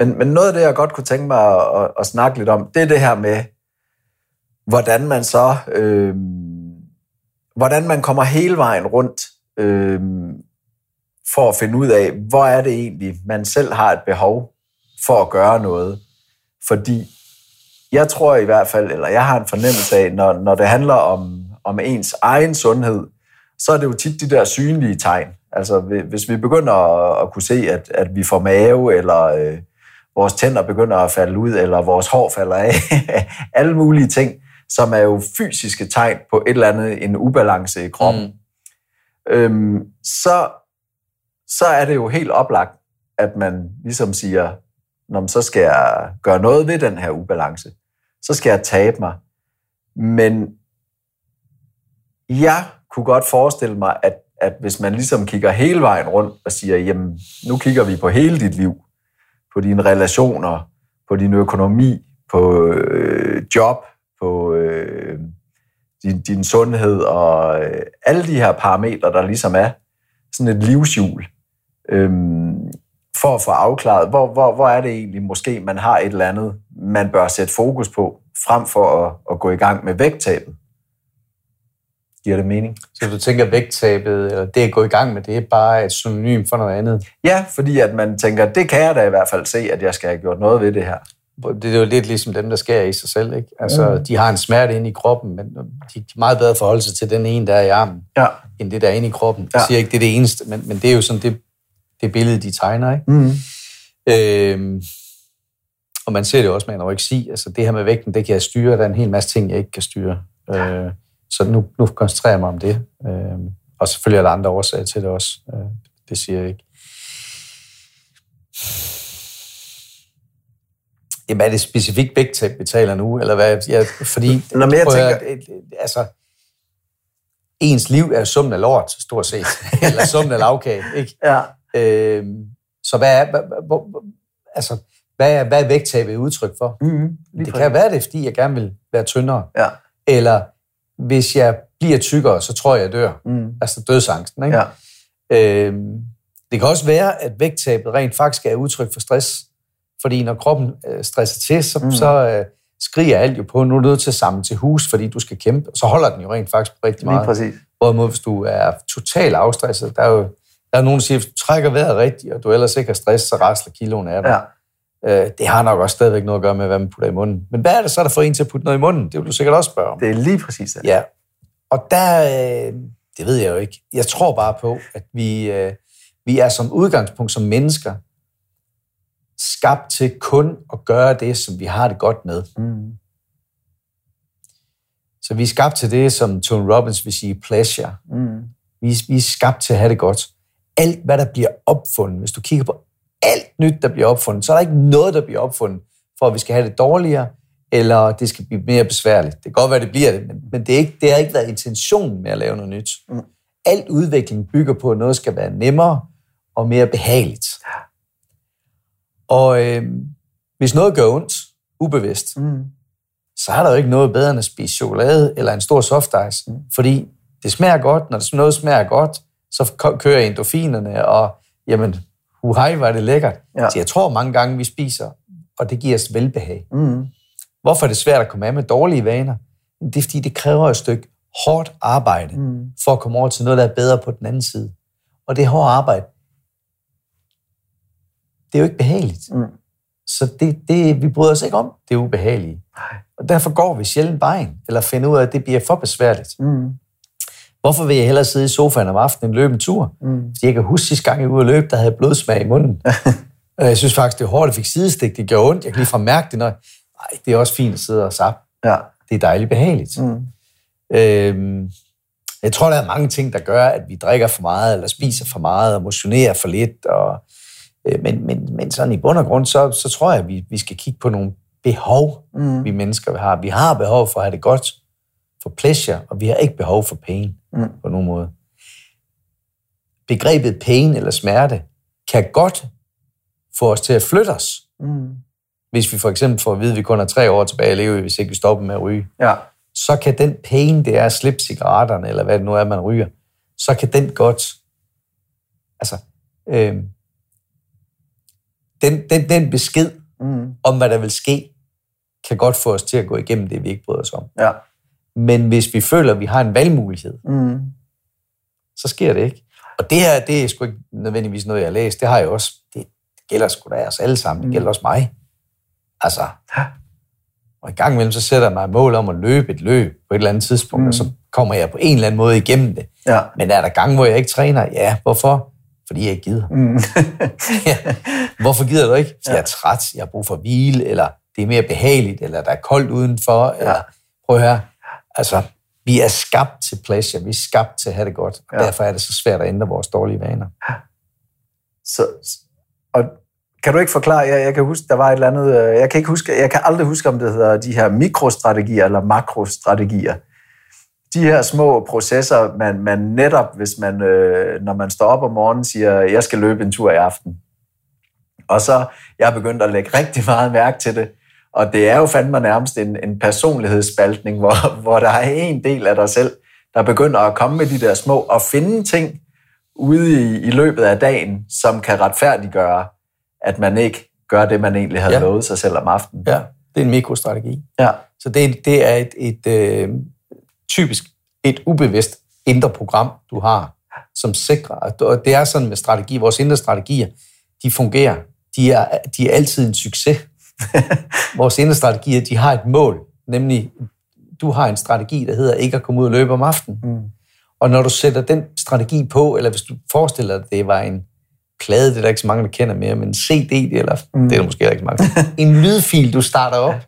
Men, men noget af det, jeg godt kunne tænke mig at, at, at snakke lidt om, det er det her med, hvordan man så, øh, hvordan man kommer hele vejen rundt øh, for at finde ud af, hvor er det egentlig, man selv har et behov for at gøre noget. Fordi jeg tror i hvert fald, eller jeg har en fornemmelse af, når, når det handler om, om ens egen sundhed, så er det jo tit de der synlige tegn. Altså hvis vi begynder at, at kunne se, at, at vi får mave, eller øh, vores tænder begynder at falde ud, eller vores hår falder af, alle mulige ting, som er jo fysiske tegn på et eller andet, en ubalance i kroppen, mm. øhm, så, så er det jo helt oplagt, at man ligesom siger, Nå, så skal jeg gøre noget ved den her ubalance. Så skal jeg tabe mig. Men jeg kunne godt forestille mig, at, at hvis man ligesom kigger hele vejen rundt og siger, jamen, nu kigger vi på hele dit liv, på dine relationer, på din økonomi, på øh, job, på øh, din, din sundhed og øh, alle de her parametre, der ligesom er sådan et livshjul, øh, for at få afklaret, hvor, hvor, hvor er det egentlig måske, man har et eller andet, man bør sætte fokus på, frem for at, at gå i gang med vægttabet. Giver det mening? Så du tænker vægttabet, eller det at gå i gang med, det er bare et synonym for noget andet? Ja, fordi at man tænker, det kan jeg da i hvert fald se, at jeg skal have gjort noget ved det her det er jo lidt ligesom dem, der skærer i sig selv. Ikke? Altså, mm. De har en smerte inde i kroppen, men de er meget bedre forhold sig til den ene, der er i armen, ja. end det, der er inde i kroppen. Jeg ja. siger ikke, det er det eneste, men, men det er jo sådan det, det billede, de tegner. Ikke? Mm. Øhm, og man ser det også med anoreksi. Altså, det her med vægten, det kan jeg styre. Der er en hel masse ting, jeg ikke kan styre. Øh, så nu, nu koncentrerer jeg mig om det. Øh, og selvfølgelig er der andre årsager til det også. Øh, det siger jeg ikke. Jamen, er det specifikt vægttab, vi taler nu? Eller hvad? Ja, fordi, Nå, men jeg tænker... At, altså, ens liv er summen af lort, stort set. eller summen af lavkage, ikke? Ja. Øhm, så hvad er, hvad, hvad, altså, hvad er, hvad er vægttabet udtryk for? Mm-hmm. Det kan være det, fordi jeg gerne vil være tyndere. Ja. Eller hvis jeg bliver tykkere, så tror jeg, jeg dør. Mm. Altså dødsangsten, ikke? Ja. Øhm, det kan også være, at vægttabet rent faktisk er udtryk for stress. Fordi når kroppen øh, stresser til, så, mm. så, øh, skriger alt jo på, nu er du nødt til at samle til hus, fordi du skal kæmpe, så holder den jo rent faktisk på rigtig Lige meget. præcis. Hvorimod hvis du er totalt afstresset, der er jo der er nogen, der siger, hvis du trækker vejret rigtigt, og du ellers ikke har stress, så rasler kiloen af dig. Ja. Øh, det har nok også stadigvæk noget at gøre med, hvad man putter i munden. Men hvad er det så, der får en til at putte noget i munden? Det vil du sikkert også spørge om. Det er lige præcis det. Ja. Og der, øh, det ved jeg jo ikke. Jeg tror bare på, at vi, øh, vi er som udgangspunkt som mennesker skabt til kun at gøre det, som vi har det godt med. Mm. Så vi er skabt til det, som Tony Robbins vil sige, pleasure. Mm. Vi, vi er skabt til at have det godt. Alt, hvad der bliver opfundet, hvis du kigger på alt nyt, der bliver opfundet, så er der ikke noget, der bliver opfundet, for at vi skal have det dårligere, eller det skal blive mere besværligt. Det kan godt være, det bliver det, men, det, er ikke, det har ikke været intentionen med at lave noget nyt. Mm. Alt udvikling bygger på, at noget skal være nemmere og mere behageligt. Og øh, hvis noget gør ondt, ubevidst, Mm. så er der jo ikke noget bedre end at spise chokolade eller en stor soft ice, mm. fordi det smager godt. Når noget smager godt, så kører endorfinerne, og jamen, huhej, var det lækkert. Ja. Så jeg tror mange gange, vi spiser, og det giver os velbehag. Mm. Hvorfor er det svært at komme af med dårlige vaner? Det er, fordi det kræver et stykke hårdt arbejde, Mm. for at komme over til noget, der er bedre på den anden side. Og det hårde arbejde, det er jo ikke behageligt. Mm. Så det, det, vi bryder os ikke om, det er ubehageligt. Og derfor går vi sjældent vejen, eller finder ud af, at det bliver for besværligt. Mm. Hvorfor vil jeg hellere sidde i sofaen om aftenen end løbe en tur? Mm. Fordi jeg kan huske sidste gang, jeg var ude at løbe, der havde jeg blodsmag i munden. Og jeg synes faktisk, det er hårdt, jeg fik sidestik, det gjorde ondt. Jeg kan lige mærke det, når... Ej, det er også fint at sidde og sappe. Ja. Det er dejligt behageligt. Mm. Øhm, jeg tror, der er mange ting, der gør, at vi drikker for meget, eller spiser for meget, og motionerer for lidt. Og, øh, men, men, men sådan i bund og grund, så, så tror jeg, at vi, vi skal kigge på nogle behov, Mm. vi mennesker har. Vi har behov for at have det godt, for pleasure, og vi har ikke behov for pain Mm. på nogen måde. Begrebet pain eller smerte kan godt få os til at flytte os, Mm. hvis vi for eksempel får at vide, at vi kun har tre år tilbage at leve, hvis ikke vi stopper med at ryge Ja. så kan den pain, det er at slippe cigaretterne, eller hvad det nu er, man ryger, så kan den godt, altså, øh, den, den, den besked Mm. om, hvad der vil ske, kan godt få os til at gå igennem det, vi ikke bryder os om. Ja. Men hvis vi føler, at vi har en valgmulighed, Mm. så sker det ikke. Og det her, det er sgu ikke nødvendigvis noget, jeg har læst. Det har jeg også. Det, gælder sgu da os alle sammen. Det gælder også mig. Altså, og i gang imellem, så sætter jeg mig et mål om at løbe et løb på et eller andet tidspunkt, mm. Mm. og så kommer jeg på en eller anden måde igennem det. Ja. Men er der gange, hvor jeg ikke træner? Ja, hvorfor? Fordi jeg ikke gider. Mm. Ja. Hvorfor gider du ikke? Ja. jeg er træt, jeg har brug for hvile, eller det er mere behageligt, eller der er koldt udenfor. Ja. Eller, prøv at høre, altså, vi er skabt til pleasure, vi er skabt til at have det godt, og Ja. derfor er det så svært at ændre vores dårlige vaner. Så, og kan du ikke forklare, jeg, jeg kan huske, der var et eller andet, øh, jeg kan ikke huske, jeg kan aldrig huske, om det hedder de her mikrostrategier eller makrostrategier. De her små processer, man, man netop, hvis man, øh, når man står op om morgenen, siger, jeg skal løbe en tur i aften. Og så, jeg har begyndt at lægge rigtig meget mærke til det, og det er jo fandme nærmest en, en personlighedsspaltning, hvor, hvor der er en del af dig selv, der begynder at komme med de der små, og finde ting ude i, i løbet af dagen, som kan retfærdiggøre, at man ikke gør det, man egentlig havde Ja. lovet sig selv om aftenen. Ja, det er en mikrostrategi. Ja. Så det, det er et, et øh, typisk et ubevidst indre program, du har, som sikrer, at og det er sådan med strategi, vores indre strategier, de fungerer. De er, de er altid en succes. vores indre strategier, de har et mål, nemlig, du har en strategi, der hedder ikke at komme ud og løbe om aftenen. Mm. Og når du sætter den strategi på, eller hvis du forestiller dig, at det var en plade, det er der ikke så mange, der kender mere, men en CD, eller mm. det er der måske ikke så mange, en lydfil, du starter op,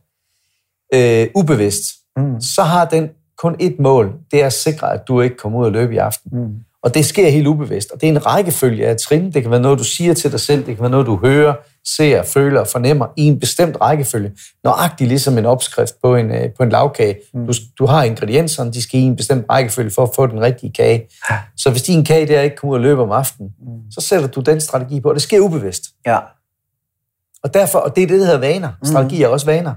øh, ubevidst, Mm. så har den kun et mål, det er at sikre, at du ikke kommer ud og løbe i aften. Mm. Og det sker helt ubevidst, og det er en rækkefølge af trin. Det kan være noget, du siger til dig selv, det kan være noget, du hører, ser, føler og fornemmer i en bestemt rækkefølge. Nøjagtigt ligesom en opskrift på en, øh, på en lavkage. Mm. Du, du har ingredienserne, de skal i en bestemt rækkefølge for at få den rigtige kage. Så hvis din kage der ikke kommer ud og løbe om aftenen, Mm. så sætter du den strategi på, og det sker ubevidst. Ja. Og, derfor, og det er det, der hedder vaner. Strategi er også vaner.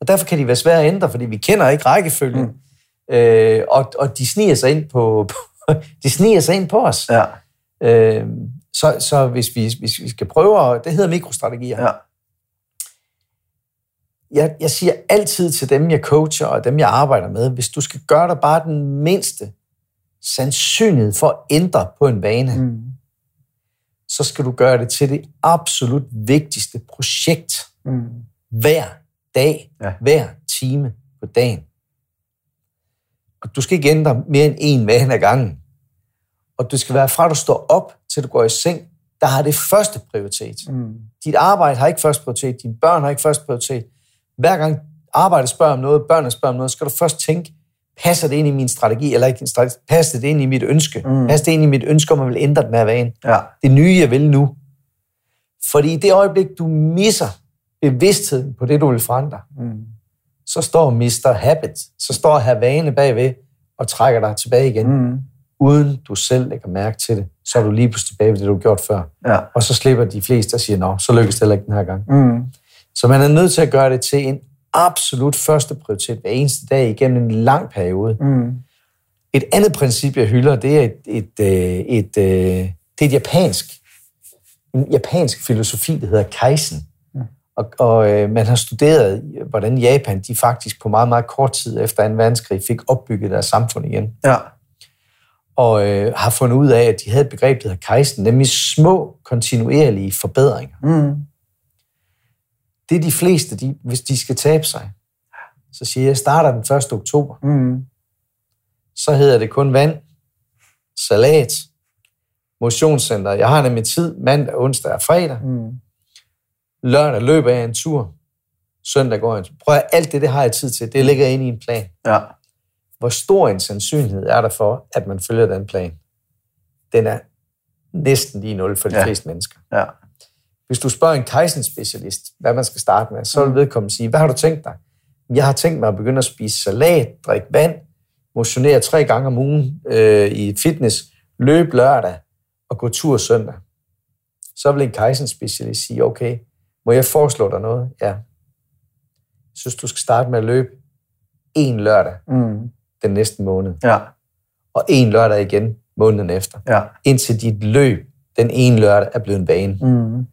Og derfor kan de være svære at ændre, fordi vi kender ikke rækkefølgen. Mm. Øh, og, og de sniger sig ind på, på de sniger sig ind på os. Ja. Øh, så, så hvis vi, hvis vi skal prøve at, det hedder mikrostrategier. Ja. jeg, jeg siger altid til dem, jeg coacher og dem, jeg arbejder med, hvis du skal gøre dig bare den mindste sandsynlighed for at ændre på en vane, mm. så skal du gøre det til det absolut vigtigste projekt mm. hver dag, ja. hver time på dagen. Og du skal ikke ændre mere end en vane ad gangen. Og du skal være fra, du står op, til du går i seng, der har det første prioritet. Mm. Dit arbejde har ikke første prioritet, dine børn har ikke første prioritet. Hver gang arbejdet spørger om noget, børnene spørger om noget, skal du først tænke, passer det ind i min strategi, eller ikke strategi, passer det ind i mit ønske? Mm. Passer det ind i mit ønske, om at vil ændre den her vane? Ja. Det nye, jeg vil nu. Fordi i det øjeblik, du misser bevidstheden på det, du vil forandre, mm. Så står Mr. Habit, så står her vane bagved og trækker dig tilbage igen. Mm uden du selv lægger mærke til det, så er du lige pludselig tilbage ved det, du har gjort før. Ja. Og så slipper de fleste og siger, nå, så lykkes det heller ikke den her gang. Mm. Så man er nødt til at gøre det til en absolut første prioritet hver eneste dag igennem en lang periode. Mm. Et andet princip, jeg hylder, det er et, et, øh, et, et, øh, det er et japansk, en japansk filosofi, der hedder Kaizen. Og, og øh, man har studeret, hvordan Japan de faktisk på meget, meget kort tid efter 2. verdenskrig fik opbygget deres samfund igen. Ja og øh, har fundet ud af, at de havde et begreb, der hedder kejsen, nemlig små, kontinuerlige forbedringer. Mm. Det er de fleste, de, hvis de skal tabe sig. Så siger jeg, jeg starter den 1. oktober. Mm. Så hedder det kun vand, salat, motionscenter. Jeg har nemlig tid mandag, onsdag og fredag. Mm. Lørdag løber jeg en tur. Søndag går jeg en tur. Prøv at alt det, det har jeg tid til. Det ligger ind i en plan. Ja hvor stor en sandsynlighed er der for, at man følger den plan? Den er næsten lige nul for de ja. fleste mennesker. Ja. Hvis du spørger en Kaizen-specialist, hvad man skal starte med, så vil mm. vedkommende sige, hvad har du tænkt dig? Jeg har tænkt mig at begynde at spise salat, drikke vand, motionere tre gange om ugen øh, i fitness, løbe lørdag og gå tur søndag. Så vil en Kaizen-specialist sige, okay, må jeg foreslå dig noget? Ja. Jeg synes, du skal starte med at løbe en lørdag. Mm den næste måned. Ja. Og en lørdag igen måneden efter. Ja. Indtil dit løb den ene lørdag er blevet en vane. Mm.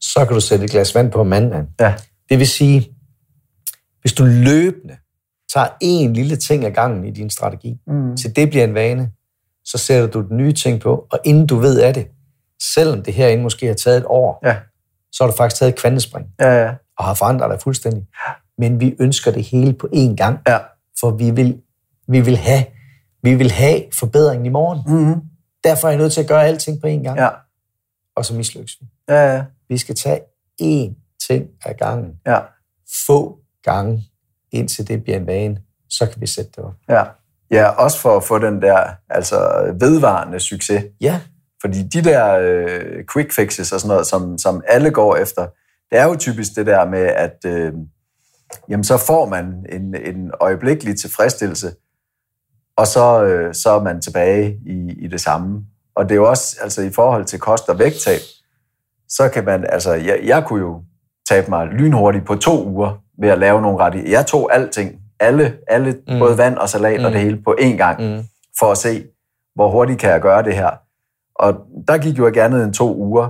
Så kan du sætte et glas vand på mandagen. Ja. Det vil sige, hvis du løbende tager en lille ting ad gangen i din strategi, mm. til det bliver en vane, så sætter du den nye ting på, og inden du ved af det, selvom det herinde måske har taget et år, ja. Så har du faktisk taget et kvantespring, ja, ja. og har forandret dig fuldstændig. Men vi ønsker det hele på én gang, ja. for vi vil vi vil have, vi vil have forbedringen i morgen. Mm-hmm. Derfor er jeg nødt til at gøre alting på én gang. Ja. Og så mislykkes vi. Ja, ja. Vi skal tage én ting ad gangen. Ja. Få gange, indtil det bliver en vane. Så kan vi sætte det op. Ja. Ja, også for at få den der altså vedvarende succes. Ja. Fordi de der øh, quick fixes og sådan noget, som, som alle går efter, det er jo typisk det der med, at øh, jamen, så får man en, en øjeblikkelig tilfredsstillelse, og så, øh, så er man tilbage i, i det samme. Og det er jo også, altså i forhold til kost og vægttab, så kan man, altså jeg, jeg kunne jo tabe mig lynhurtigt på to uger ved at lave nogle ret. Jeg tog alting, alle, alle mm. både vand og salat mm. og det hele på én gang, mm. for at se, hvor hurtigt kan jeg gøre det her. Og der gik jo ikke andet end to uger.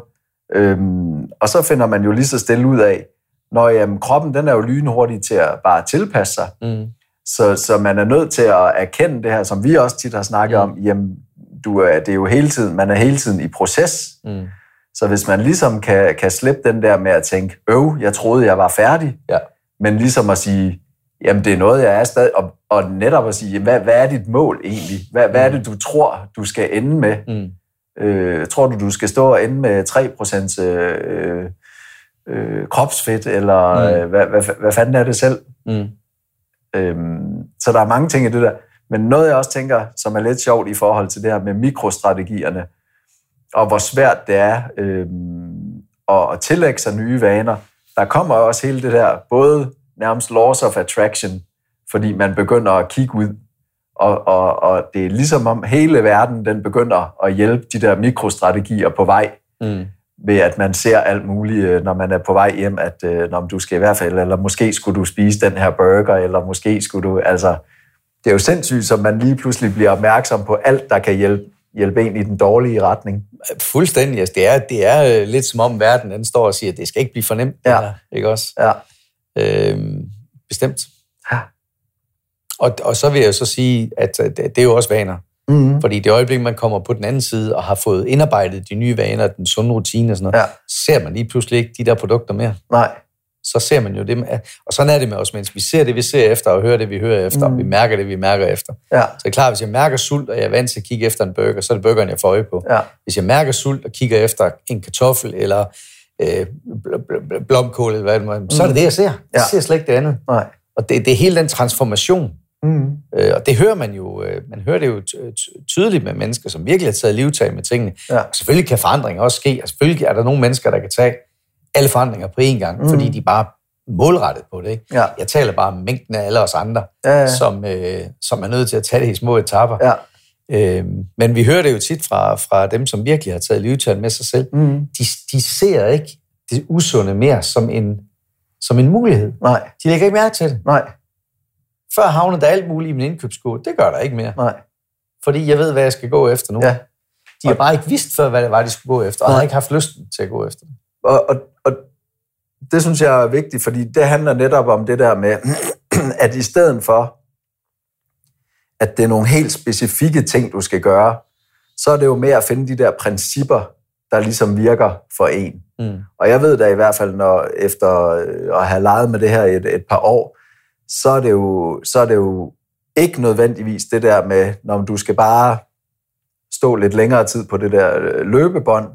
Øhm, og så finder man jo lige så stille ud af, når jamen, kroppen den er jo lynhurtig til at bare tilpasse sig. Mm. Så, så man er nødt til at erkende det her, som vi også tit har snakket mm. om, jamen, du er, det er jo hele tiden, man er hele tiden i proces. Mm. Så hvis man ligesom kan, kan slippe den der med at tænke, øv, jeg troede, jeg var færdig, ja. men ligesom at sige, jamen det er noget, jeg er stadig, og, og netop at sige, hvad, hvad er dit mål egentlig? Hvad, hvad er det, du tror, du skal ende med? Mm. Øh, tror du, du skal stå og ende med 3% øh, øh, kropsfedt, eller mm. øh, hvad, hvad, hvad fanden er det selv? Mm. Øhm, så der er mange ting i det der. Men noget, jeg også tænker, som er lidt sjovt i forhold til det her med mikrostrategierne, og hvor svært det er øhm, at, at tillægge sig nye vaner. Der kommer også hele det der, både nærmest loss of attraction, fordi man begynder at kigge ud, og, og, og det er ligesom om hele verden, den begynder at hjælpe de der mikrostrategier på vej. Mm ved at man ser alt muligt, øh, når man er på vej hjem, at øh, når du skal i hvert fald, eller måske skulle du spise den her burger, eller måske skulle du, altså, det er jo sindssygt, som man lige pludselig bliver opmærksom på alt, der kan hjælpe, hjælpe en i den dårlige retning. Fuldstændig. Altså, det, er, det er øh, lidt som om verden den står og siger, at det skal ikke blive for nemt. Ja. Der, ikke også? Ja. Øhm, Bestemt. Ja. Og, og så vil jeg så sige, at øh, det, er jo også vaner. Mm. Fordi det øjeblik, man kommer på den anden side og har fået indarbejdet de nye vaner, den sunde rutine og sådan noget, Ja. ser man lige pludselig ikke de der produkter mere. Nej. Så ser man jo det. Og sådan er det med os mennesker. Vi ser det, vi ser efter, og hører det, vi hører efter, mm. og vi mærker det, vi mærker efter. Ja. Så det er klart, hvis jeg mærker sult, og jeg er vant til at kigge efter en burger, så er det burgeren, jeg får øje på. Ja. Hvis jeg mærker sult og kigger efter en kartoffel eller øh, bl- bl- bl- blomkål, eller hvad det må, så er det det, jeg ser. Jeg Ja. ser slet ikke det andet. Nej. Og det, det er hele den transformation. Mm. Øh, og det hører man jo, øh, man hører det jo ty- ty- tydeligt med mennesker, som virkelig har taget livtag med tingene. Ja. Og selvfølgelig kan forandringer også ske, og selvfølgelig er der nogle mennesker, der kan tage alle forandringer på én gang, mm. fordi de bare målrettet på det. Ikke? Ja. Jeg taler bare om mængden af alle os andre, Ja, ja. som, øh, som er nødt til at tage det i små etapper. Ja. Øh, men vi hører det jo tit fra, fra dem, som virkelig har taget livtag med sig selv. Mm. De, de ser ikke det usunde mere som en, som en mulighed. Nej. De lægger ikke mærke til det. Nej. Før havnede der alt muligt i min indkøbskurve. Det gør der ikke mere. Nej. Fordi jeg ved, hvad jeg skal gå efter nu. Ja. De har bare ikke vidst før, hvad det var, de skulle gå efter, og har ikke haft lysten til at gå efter det. Og, og, og det synes jeg er vigtigt, fordi det handler netop om det der med, at i stedet for, at det er nogle helt specifikke ting, du skal gøre, så er det jo med at finde de der principper, der ligesom virker for en. Mm. Og jeg ved da i hvert fald, når efter øh, at have leget med det her et, et par år, så er, det jo, så er det jo ikke nødvendigvis det der med, når du skal bare stå lidt længere tid på det der øh, løbebånd,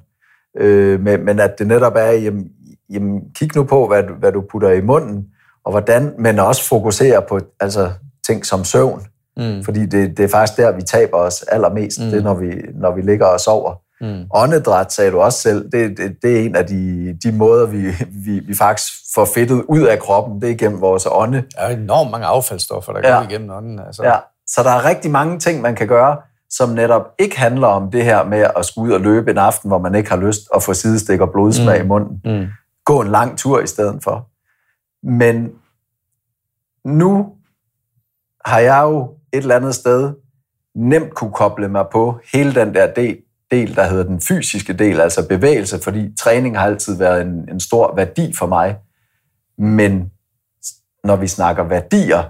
øh, men, men at det netop er, jamen, jamen, kig nu på, hvad du, hvad du putter i munden, og hvordan, men også fokusere på altså, ting som søvn, Mm. fordi det, det er faktisk der, vi taber os allermest, Mm. mm. det er, når vi, når vi ligger og sover. Mm. Åndedræt, sagde du også selv, det, det, det er en af de, de måder, vi, vi, vi faktisk får fedtet ud af kroppen, det er gennem vores ånde. Der er enormt mange affaldsstoffer, der Ja. går igennem ånden. Altså. Ja. Så der er rigtig mange ting, man kan gøre, som netop ikke handler om det her med at skulle ud og løbe en aften, hvor man ikke har lyst at få sidestik og blodsmag Mm. i munden. Mm. Gå en lang tur i stedet for. Men nu har jeg jo et eller andet sted nemt kunne koble mig på hele den der del, del, der hedder den fysiske del, altså bevægelse, fordi træning har altid været en, en stor værdi for mig. Men når vi snakker værdier,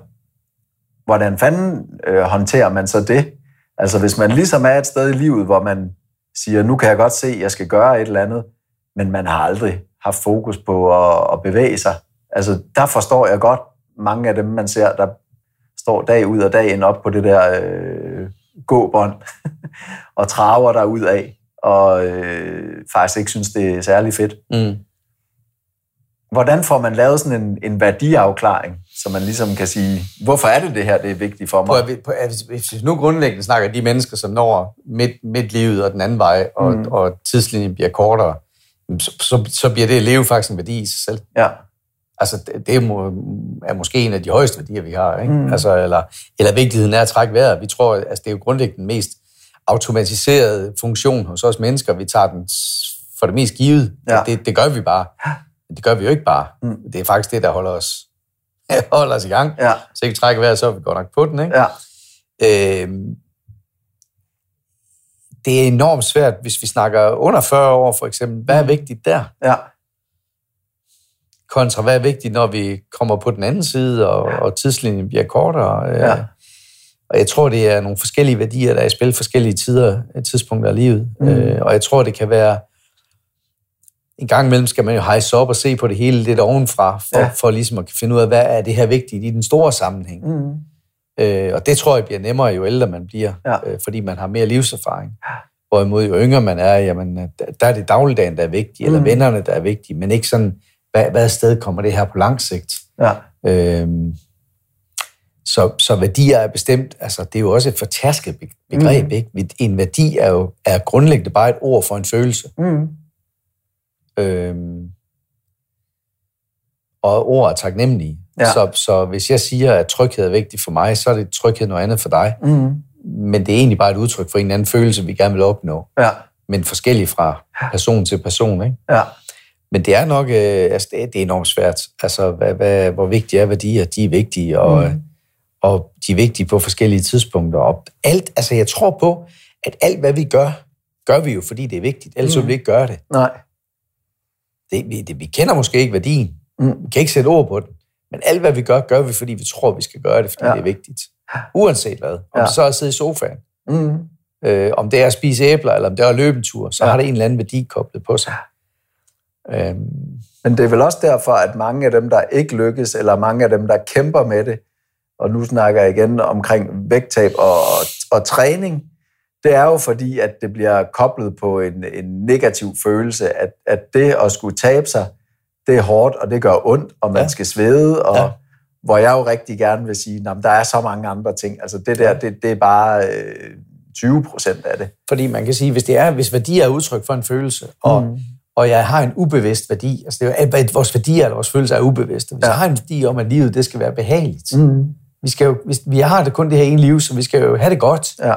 hvordan fanden øh, håndterer man så det? Altså hvis man ligesom er et sted i livet, hvor man siger, nu kan jeg godt se, at jeg skal gøre et eller andet, men man har aldrig haft fokus på at, at bevæge sig. Altså der forstår jeg godt mange af dem, man ser, der står dag ud og dag ind op på det der øh, gåbånd og traver der ud af, og øh, faktisk ikke synes, det er særlig fedt. Mm. Hvordan får man lavet sådan en, en værdiafklaring, så man ligesom kan sige, hvorfor er det det her, det er vigtigt for På, mig? at vi- på, hvis- hvis vi nu grundlæggende snakker de mennesker, som når midt, midt livet og den anden vej, og. Mm. og tidslinjen bliver kortere, så, så, så bliver det at leve faktisk en værdi i sig selv. Ja, Altså, det, det er, må, er måske en af de højeste værdier, vi har. Ikke? Mm. Altså, eller, eller vigtigheden af at trække vejret. Vi tror, altså, det er jo grundlæggende den mest automatiserede funktion hos os mennesker. Vi tager den for det mest givet. Ja. Det, det gør vi bare. Men det gør vi jo ikke bare. Mm. Det er faktisk det, der holder os, holder os i gang. ja, Så ikke trækker vejret, så er vi godt nok på den. Ikke? ja, Øhm, det er enormt svært, hvis vi snakker under 40 år for eksempel. Hvad er vigtigt der? ja, kontra hvad er vigtigt, når vi kommer på den anden side, og, og tidslinjen bliver kortere. Øh, Ja. Og jeg tror, det er nogle forskellige værdier, der er i spil forskellige tider, tidspunkter af livet. Mm. Øh, og jeg tror, det kan være... En gang imellem skal man jo hejse op og se på det hele lidt ovenfra, for, ja. For ligesom at finde ud af, hvad er det her vigtigt i den store sammenhæng. mm, Øh, og det tror jeg bliver nemmere, jo ældre man bliver, Ja. øh, fordi man har mere livserfaring. Hvorimod jo yngre man er, jamen, øh, der- der er det dagligdagen, der er vigtig, eller Mm. vennerne, der er vigtige, men ikke sådan, hvad, hvad sted kommer det her på lang sigt? ja, Øhm, så, så værdier er bestemt, altså det er jo også et fortærsket be- begreb, mm. ikke? En værdi er jo er grundlæggende bare et ord for en følelse. mm, Øhm, og ord er taknemmelige. Ja. Så, så hvis jeg siger, at tryghed er vigtig for mig, så er det tryghed noget andet for dig. mm, Men det er egentlig bare et udtryk for en eller anden følelse, vi gerne vil opnå. ja, Men forskellig fra person til person, ikke? ja, Men det er nok, øh, altså det, er- det er enormt svært. Altså, hvad, hvad, hvor vigtige er værdier? De er vigtige, og, mm. og de er vigtige på forskellige tidspunkter. Og alt, altså jeg tror på, at alt hvad vi gør, gør vi jo, fordi det er vigtigt. Ellers mm. vil vi ikke gøre det. nej, det, vi, det. Vi kender måske ikke værdien. Mm. Vi kan ikke sætte ord på den. Men alt, hvad vi gør, gør vi, fordi vi tror, vi skal gøre det, fordi Ja. det er vigtigt. Uanset hvad. Om Ja. det så er at sidde i sofaen, Mm. øh, om det er at spise æbler, eller om det er at løbe en tur, så Ja. har det en eller anden værdi koblet på sig. Øhm, Men det er vel også derfor, at mange af dem, der ikke lykkes, eller mange af dem, der kæmper med det, og nu snakker jeg igen omkring vægttab og, og træning, det er jo fordi, at det bliver koblet på en, en negativ følelse, at, at det at skulle tabe sig, det er hårdt, og det gør ondt, og man Ja. skal svede, og Ja. hvor jeg jo rigtig gerne vil sige, at der er så mange andre ting. Altså det der, det, det er bare øh, 20 procent af det. fordi man kan sige, hvis det er, hvis værdier er udtryk for en følelse, og, mm. Og jeg har en ubevidst værdi, altså det er, at vores værdier eller vores følelser er ubevidste. Hvis ja. Jeg har en værdi om, at livet det skal være behageligt, Mm. vi, skal jo, hvis, vi har det kun det her ene liv, så vi skal jo have det godt, Ja.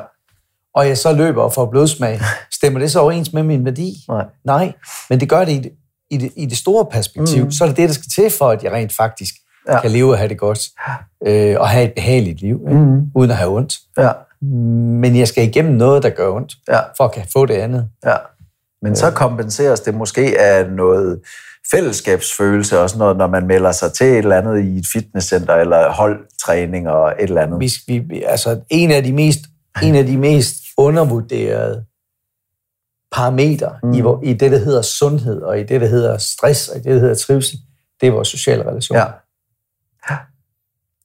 og jeg så løber og får blodsmag, stemmer det så overens med min værdi? Nej. Nej, men det gør det i det, i det, i det store perspektiv. Mm. Så er det det, der skal til for, at jeg rent faktisk. Ja. kan leve og have det godt, øh, og have et behageligt liv, ikke? Mm. uden at have ondt. Ja. Men jeg skal igennem noget, der gør ondt, Ja. for at kan få det andet. Ja. Men så kompenseres det måske af noget fællesskabsfølelse og sådan noget, når man melder sig til et eller andet i et fitnesscenter eller holdtræning og et eller andet. Vi, vi, altså, en af de mest, en af de mest undervurderede parametre mm. i, i det, der hedder sundhed, og i det, der hedder stress, og i det, der hedder trivsel, det er vores sociale relationer. Ja.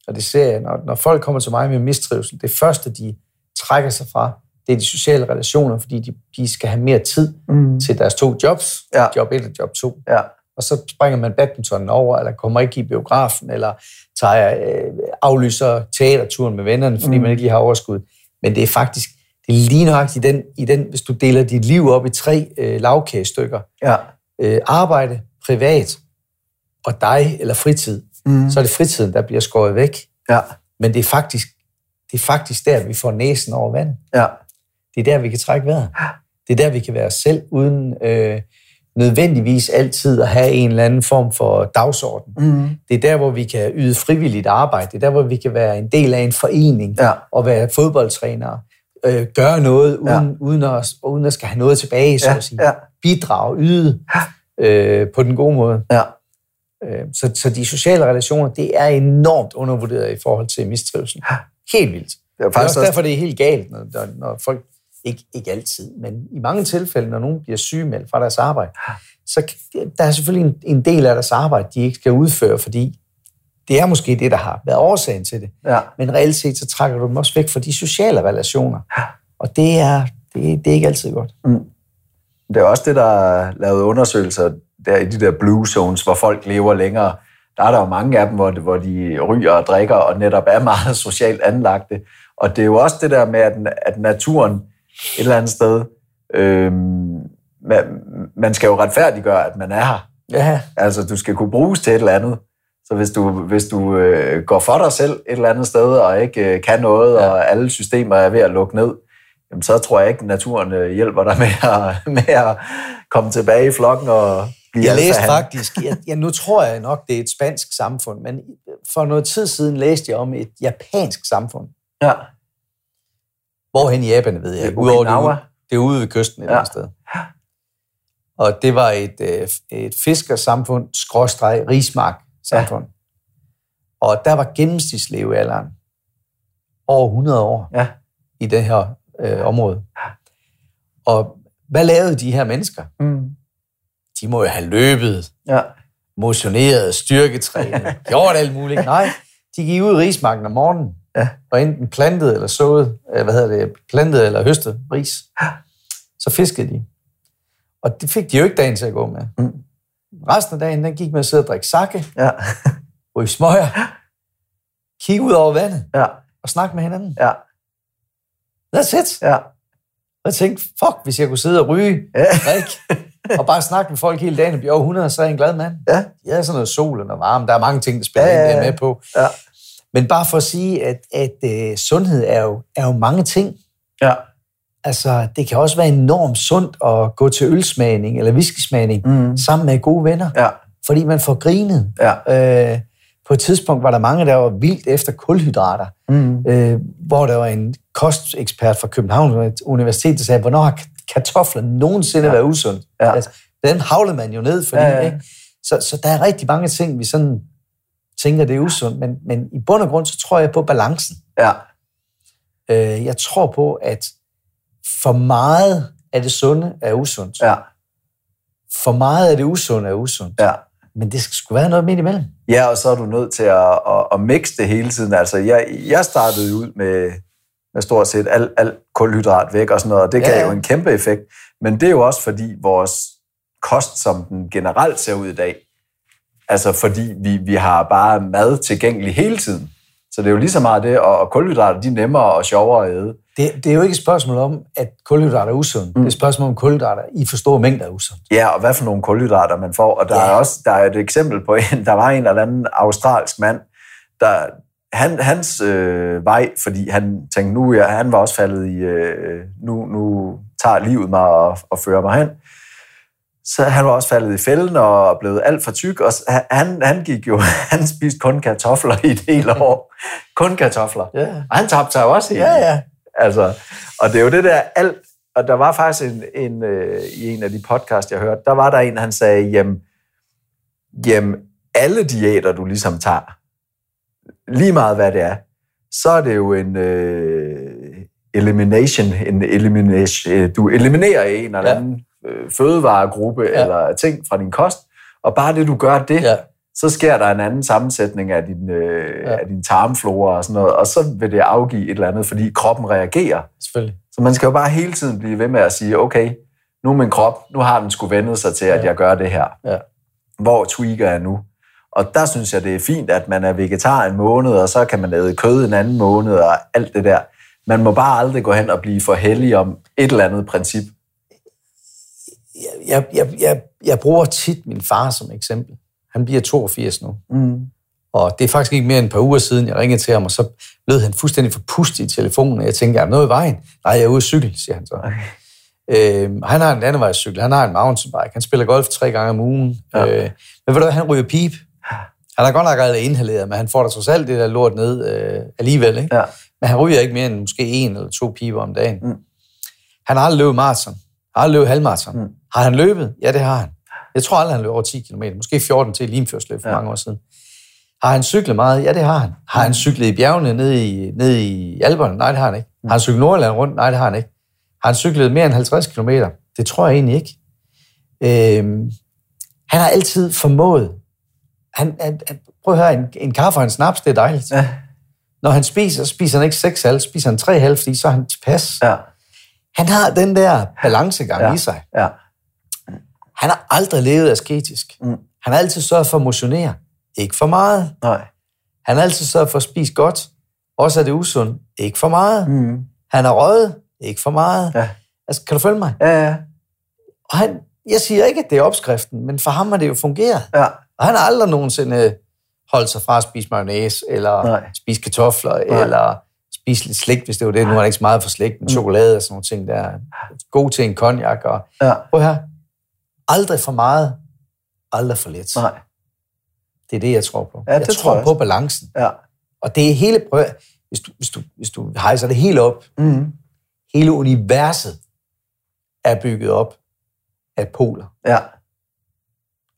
Og det ser jeg, når, når folk kommer til mig med mistrivsel, det første, de trækker sig fra, det er de sociale relationer, fordi de, de skal have mere tid Mm. til deres to jobs, Ja. job 1 og job 2. Ja. Og så springer man badmintonen over, eller kommer ikke i biografen, eller tager, øh, aflyser teaterturen med vennerne, fordi mm. man ikke lige har overskud. Men det er faktisk, det er lige nøjagtigt i den, i den, hvis du deler dit liv op i tre øh, lavkagestykker. Ja. Øh, arbejde, privat og dig eller fritid. Mm. Så er det fritiden, der bliver skåret væk. Ja. Men det er faktisk, det er faktisk der, vi får næsen over vand. Ja. Det er der, vi kan trække vejret. Det er der, vi kan være os selv, uden øh, nødvendigvis altid at have en eller anden form for dagsorden. Mm. Det er der, hvor vi kan yde frivilligt arbejde. Det er der, hvor vi kan være en del af en forening Ja. og være fodboldtrænere. Øh, gøre noget, uden, Ja. uden, at, uden at skal have noget tilbage, så Ja. at sige. Ja. Bidrage, yde øh, på den gode måde. Ja. Øh, så, så de sociale relationer, det er enormt undervurderet i forhold til mistrivsel. Helt vildt. Det er Det er faktisk også derfor, det er helt galt, når, når folk, ikke, ikke altid, men i mange tilfælde, når nogen bliver sygemeldt fra deres arbejde, så der er selvfølgelig en, en del af deres arbejde, de ikke skal udføre, fordi det er måske det, der har været årsagen til det. ja. Men reelt set, så trækker du dem også væk fra de sociale relationer. Og det er, det, det er ikke altid godt. Det er også det, der er lavet undersøgelser der i de der blue zones, hvor folk lever længere. Der er der jo mange af dem, hvor, hvor de ryger og drikker, og netop er meget socialt anlagte. Og det er jo også det der med, at, at naturen et eller andet sted, øhm, man, man skal jo retfærdiggøre, at man er her. Ja, Altså, du skal kunne bruges til et eller andet. Så hvis du, hvis du øh, går for dig selv et eller andet sted, og ikke øh, kan noget, Ja. ja. og alle systemer er ved at lukke ned, jamen, så tror jeg ikke, at naturen øh, hjælper dig med at, med at komme tilbage i flokken og blive jeg læste alfahan. faktisk, jeg, jeg, nu tror jeg nok, det er et spansk samfund, men for noget tid siden læste jeg om et japansk samfund. Ja. Hvorhen i Japan, ved jeg ikke. Udover det, det er ude ved kysten et Ja. ja. sted. Og det var et, øh, et fiskersamfund, skråstreg, rismark samfund. Ja. Og der var gennemsnitslevealderen over 100 år Ja. i det her øh, område. Og hvad lavede de her mennesker? Mm. De må jo have løbet, Ja. motioneret, styrketrænet, gjort alt muligt. Nej, de gik ud i rismarken om morgenen, Ja. og enten plantede eller sået, øh, hvad hedder det, plantede eller høstet ris. Så fiskede de. Og det fik de jo ikke dagen til at gå med. Mm. Resten af dagen, den gik med at sidde og drikke sake, Ja. ryge smøger, kigge ud over vandet Ja. og snakke med hinanden. Ja. That's it. Ja. Og jeg tænkte, fuck, hvis jeg kunne sidde og ryge, Ja. drikke, og bare snakke med folk hele dagen og blive over 100, så er jeg en glad mand. Ja. Jeg havde sådan noget sol og noget varme. Der er mange ting, der spiller Ja, ja, ja, ind, med på. Ja. Men bare for at sige, at, at uh, sundhed er jo, er jo mange ting. Ja. Altså, det kan også være enormt sundt at gå til ølsmagning eller whiskysmagning Mm. sammen med gode venner, Ja. fordi man får grinet. Ja. Øh, på et tidspunkt var der mange, der var vildt efter kulhydrater, Mm. øh, hvor der var en kostekspert fra København Universitet, der sagde, hvornår har kartofler nogensinde ja. været usundt? Ja. Altså, den havlede man jo ned, fordi, ja. ja. Ikke? Så, så der er rigtig mange ting, vi sådan tænker, det er usundt, men, men i bund og grund, så tror jeg på balancen. Ja. Øh, jeg tror på, at for meget af det sunde er usundt. Ja. For meget af det usunde er usundt. Ja. Men det skal sgu være noget midt imellem. Ja, og så er du nødt til at, at, at mixe det hele tiden. Altså, jeg, jeg startede ud med, med stort set alt al kulhydrat væk og sådan noget, og det gav Ja, ja. jo en kæmpe effekt. Men det er jo også fordi vores kost, som den generelt ser ud i dag, altså fordi vi, vi har bare mad tilgængelig hele tiden. Så det er jo lige så meget det, og, kulhydrater, de er nemmere og sjovere at æde. Det, det er jo ikke et spørgsmål om, at kulhydrater er usundt. Mm. Det er et spørgsmål om, kulhydrater i for store mængder er usundt. Ja, og hvad for nogle kulhydrater man får. Og der Ja. er også der er et eksempel på en, der var en eller anden australsk mand, der han, hans øh, vej, fordi han tænkte, nu ja, han var også faldet i, øh, nu, nu tager livet mig og, og fører mig hen. Så han var også faldet i fælden og blevet alt for tyk, og han, han gik jo, han spiste kun kartofler i et helt år. Kun kartofler. Ja, Og han tabte sig også helt. ja. ja. Altså, og det er jo det der alt, og der var faktisk en, en øh, i en af de podcast, jeg hørte, der var der en, han sagde, jamen, jamen alle diæter, du ligesom tager, lige meget hvad det er, så er det jo en øh, elimination, en elimination, øh, du eliminerer en eller Ja. Øh, fødevaregruppe Ja. eller ting fra din kost, og bare det, du gør det, ja. så sker der en anden sammensætning af din, øh, Ja. af din tarmflora og sådan noget, og så vil det afgive et eller andet, fordi kroppen reagerer. Selvfølgelig. Så man skal jo bare hele tiden blive ved med at sige, okay, nu er min krop, nu har den skulle vendet sig til, at Ja. jeg gør det her. Ja. Hvor tweaker jeg nu? Og der synes jeg, det er fint, at man er vegetar en måned, og så kan man æde kød en anden måned, og alt det der. Man må bare aldrig gå hen og blive for heldig om et eller andet princip. Jeg, jeg, jeg, jeg, jeg bruger tit min far som eksempel. Han bliver 82 nu. Mm. Og det er faktisk ikke mere end et par uger siden, jeg ringede til ham, og så lød han fuldstændig forpustet i telefonen, og jeg tænkte, er der noget i vejen? Nej, jeg er ude at cykle, siger han så. Okay. Øhm, han har en landevejscykel, han har en mountainbike, han spiller golf tre gange om ugen. Ja. Øh, men ved du han ryger pip. Han har godt nok aldrig inhaleret, men han får da trods alt det der lort ned øh, alligevel. Ikke? Ja. Men han ryger ikke mere end måske en eller to piber om dagen. Mm. Han har aldrig løbet maraton. Har løbet halvmaraton. Mm. Har han løbet? Ja, det har han. Jeg tror aldrig, han løb over 10 km. Måske 14 til Limfjordsløb for Ja. mange år siden. Har han cyklet meget? Ja, det har han. Har han cyklet i bjergene nede i, nede i Alperne? Nej, det har han ikke. Har han cyklet Nordland rundt? Nej, det har han ikke. Har han cyklet mere end 50 km? Det tror jeg egentlig ikke. Øhm, han har altid formået. Han, han, han, prøv at høre, en, en kaffe og en snaps, det er dejligt. Ja. Når han spiser, spiser han ikke 6 halv, spiser han 3 halv, fordi så er han tilpas. Ja. Han har den der balancegang Ja. i sig. Ja. Han har aldrig levet asketisk. Mm. Han har altid sørget for at motionere. Ikke for meget. Nej. Han har altid sørget for at spise godt. Også er det usundt. Ikke for meget. Mm. Han har røget. Ikke for meget. Ja. Altså, kan du følge mig? Ja, ja. Og han, jeg siger ikke, at det er opskriften, men for ham har det jo fungeret. Ja. Og han har aldrig nogensinde holdt sig fra at spise mayonnaise, eller Nej. spise kartofler, Nej. eller spise lidt slik, hvis det var det. Nu er han ikke så meget for slik, men chokolade og sådan nogle ting der. God til en cognac. Og, Ja. prøv her. Aldrig for meget, aldrig for lidt. Nej. Det er det, jeg tror på. Ja, jeg det tror tror jeg på balancen. Ja. Og det er hele... Prøv, hvis, du, hvis, du, hvis du hejser det helt op, Mm. hele universet er bygget op af poler. Ja.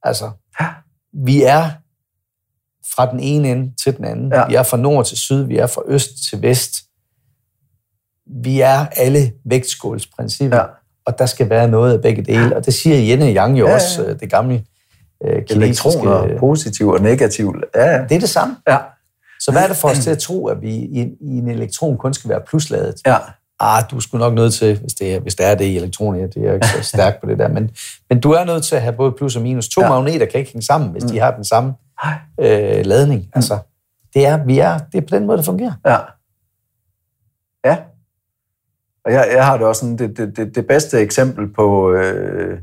Altså, Ja. vi er fra den ene ende til den anden. Ja. Vi er fra nord til syd, vi er fra øst til vest. Vi er alle vægtskålsprincipper, Ja. og der skal være noget af begge dele. Og det siger Yin og Yang jo Ja, ja. også, øh, det gamle øh, kinesiske... Elektroner, positiv og negativ. Ja, ja. Det er det samme. Ja. Så hvad er det for os til at tro, at vi i, i en elektron kun skal være plusladet? Ja. Ah, du er sgu nok nødt til, hvis det er, hvis det, er det i elektroner, det er jeg ikke så stærk på det der, men, men du er nødt til at have både plus og minus. To Ja. magneter kan ikke hænge sammen, hvis de har den samme. Øh, ladning. Altså, det er, vi er, det er på den måde, det fungerer. Ja. Ja. Og jeg, jeg har det også sådan, det, det, det, det bedste eksempel på, øh,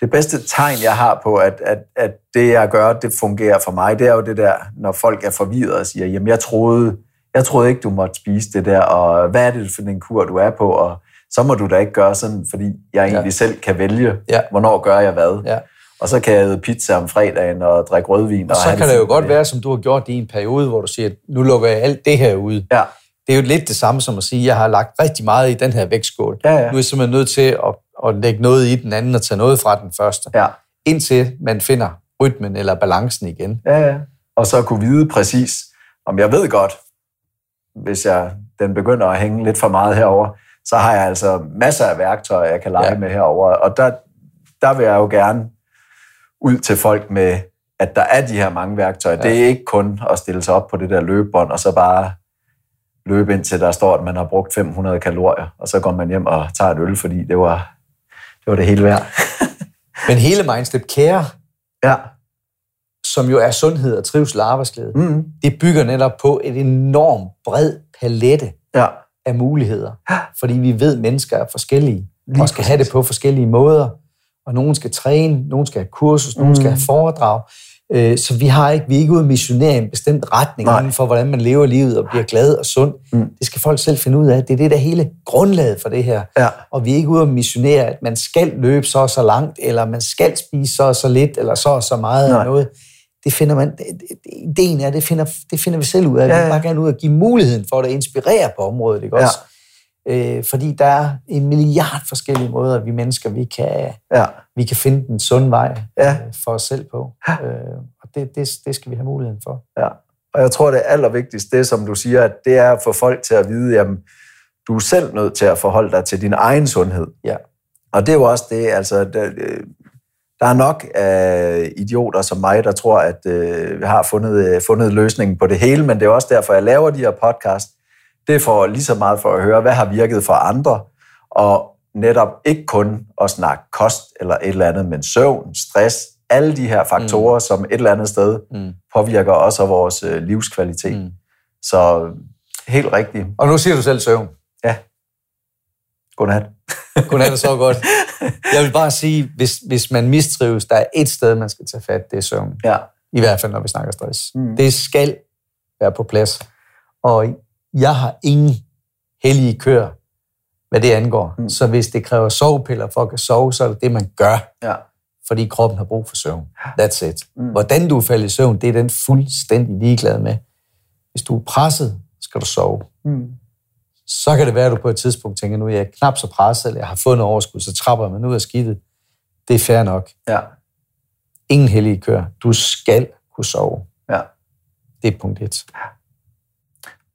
det bedste tegn, jeg har på, at, at, at det, jeg gør, det fungerer for mig, det er jo det der, når folk er forvirret og siger, jamen jeg troede, jeg troede ikke, du måtte spise det der, og hvad er det for en kur, du er på, og så må du da ikke gøre sådan, fordi jeg egentlig Ja. selv kan vælge, Ja. hvornår gør jeg hvad. Ja. Og så kan jeg æde pizza om fredagen og drikke rødvin. Og så have kan det jo godt med være, som du har gjort i en periode, hvor du siger, at nu lukker jeg alt det her ud. Ja, Det er jo lidt det samme som at sige, at jeg har lagt rigtig meget i den her vægtskål. ja, Nu er ja. jeg simpelthen nødt til at, at lægge noget i den anden og tage noget fra den første, ja. indtil man finder rytmen eller balancen igen. ja, ja. og så kunne vide præcis, om jeg ved godt, hvis jeg, den begynder at hænge lidt for meget herover, så har jeg altså masser af værktøjer, jeg kan lege ja. med herover. Og der, der vil jeg jo gerne ud til folk med, at der er de her mange værktøjer. Ja. Det er ikke kun at stille sig op på det der løbebånd, og så bare løbe ind til der står, at man har brugt 500 kalorier, og så går man hjem og tager et øl, fordi det var det, var det hele værd. Men hele Mindstep Care, ja. som jo er sundhed og trivsel og arbejdsglæde, mm. det bygger netop på et enormt bred palette ja. af muligheder. Fordi vi ved, at mennesker er forskellige, Lige og skal præcis. have det på forskellige måder. Og nogen skal træne, nogen skal have kursus, nogen mm. skal have foredrag. Øh, så vi har ikke, vi er ikke ude at missionere en bestemt retning Nej. inden for, hvordan man lever livet og bliver glad og sund. Mm. Det skal folk selv finde ud af. Det er det der hele grundlaget for det her. Ja. Og vi er ikke ude at missionere, at man skal løbe så og så langt, eller man skal spise så og så lidt, eller så og så meget Nej. noget. Det finder man, ideen er, det finder, det finder vi selv ud af. Ja, ja. Vi vil bare gerne ud og give muligheden for at inspirere på området, ikke også? Ja. Øh, fordi der er en milliard forskellige måder, vi mennesker, vi kan, ja. vi kan finde den sunde vej ja. øh, for os selv på. Ja. Øh, og det, det, det skal vi have muligheden for. Ja. Og jeg tror, det allervigtigste, det som du siger, at det er at få folk til at vide, at du er selv nødt til at forholde dig til din egen sundhed. Ja. Og det er jo også det, altså, der, der er nok af idioter som mig, der tror, at øh, vi har fundet, fundet løsningen på det hele, men det er også derfor, jeg laver de her podcast, det er for lige så meget for at høre, hvad har virket for andre, og netop ikke kun at snakke kost eller et eller andet, men søvn, stress, alle de her faktorer, mm. som et eller andet sted mm. påvirker også vores øh, livskvalitet. Mm. Så helt rigtigt. Og nu siger du selv søvn. Ja. Godnat. Godnat er så godt. Jeg vil bare sige, hvis, hvis man mistrives, der er et sted, man skal tage fat, det er søvn. Ja. I hvert fald, når vi snakker stress. Mm. Det skal være på plads. Og jeg har ingen hellige køer, hvad det angår. Mm. Så hvis det kræver sovepiller for at kan sove, så er det det, man gør. Ja. Fordi kroppen har brug for søvn. That's it. Mm. Hvordan du falder i søvn, det er den fuldstændig ligeglad med. Hvis du er presset, skal du sove. Mm. Så kan det være, at du på et tidspunkt tænker, nu er jeg knap så presset, eller jeg har fået noget overskud, så trapper man ud af skidtet. Det er fair nok. Ja. Ingen hellige køer. Du skal kunne sove. Ja. Det er punkt et.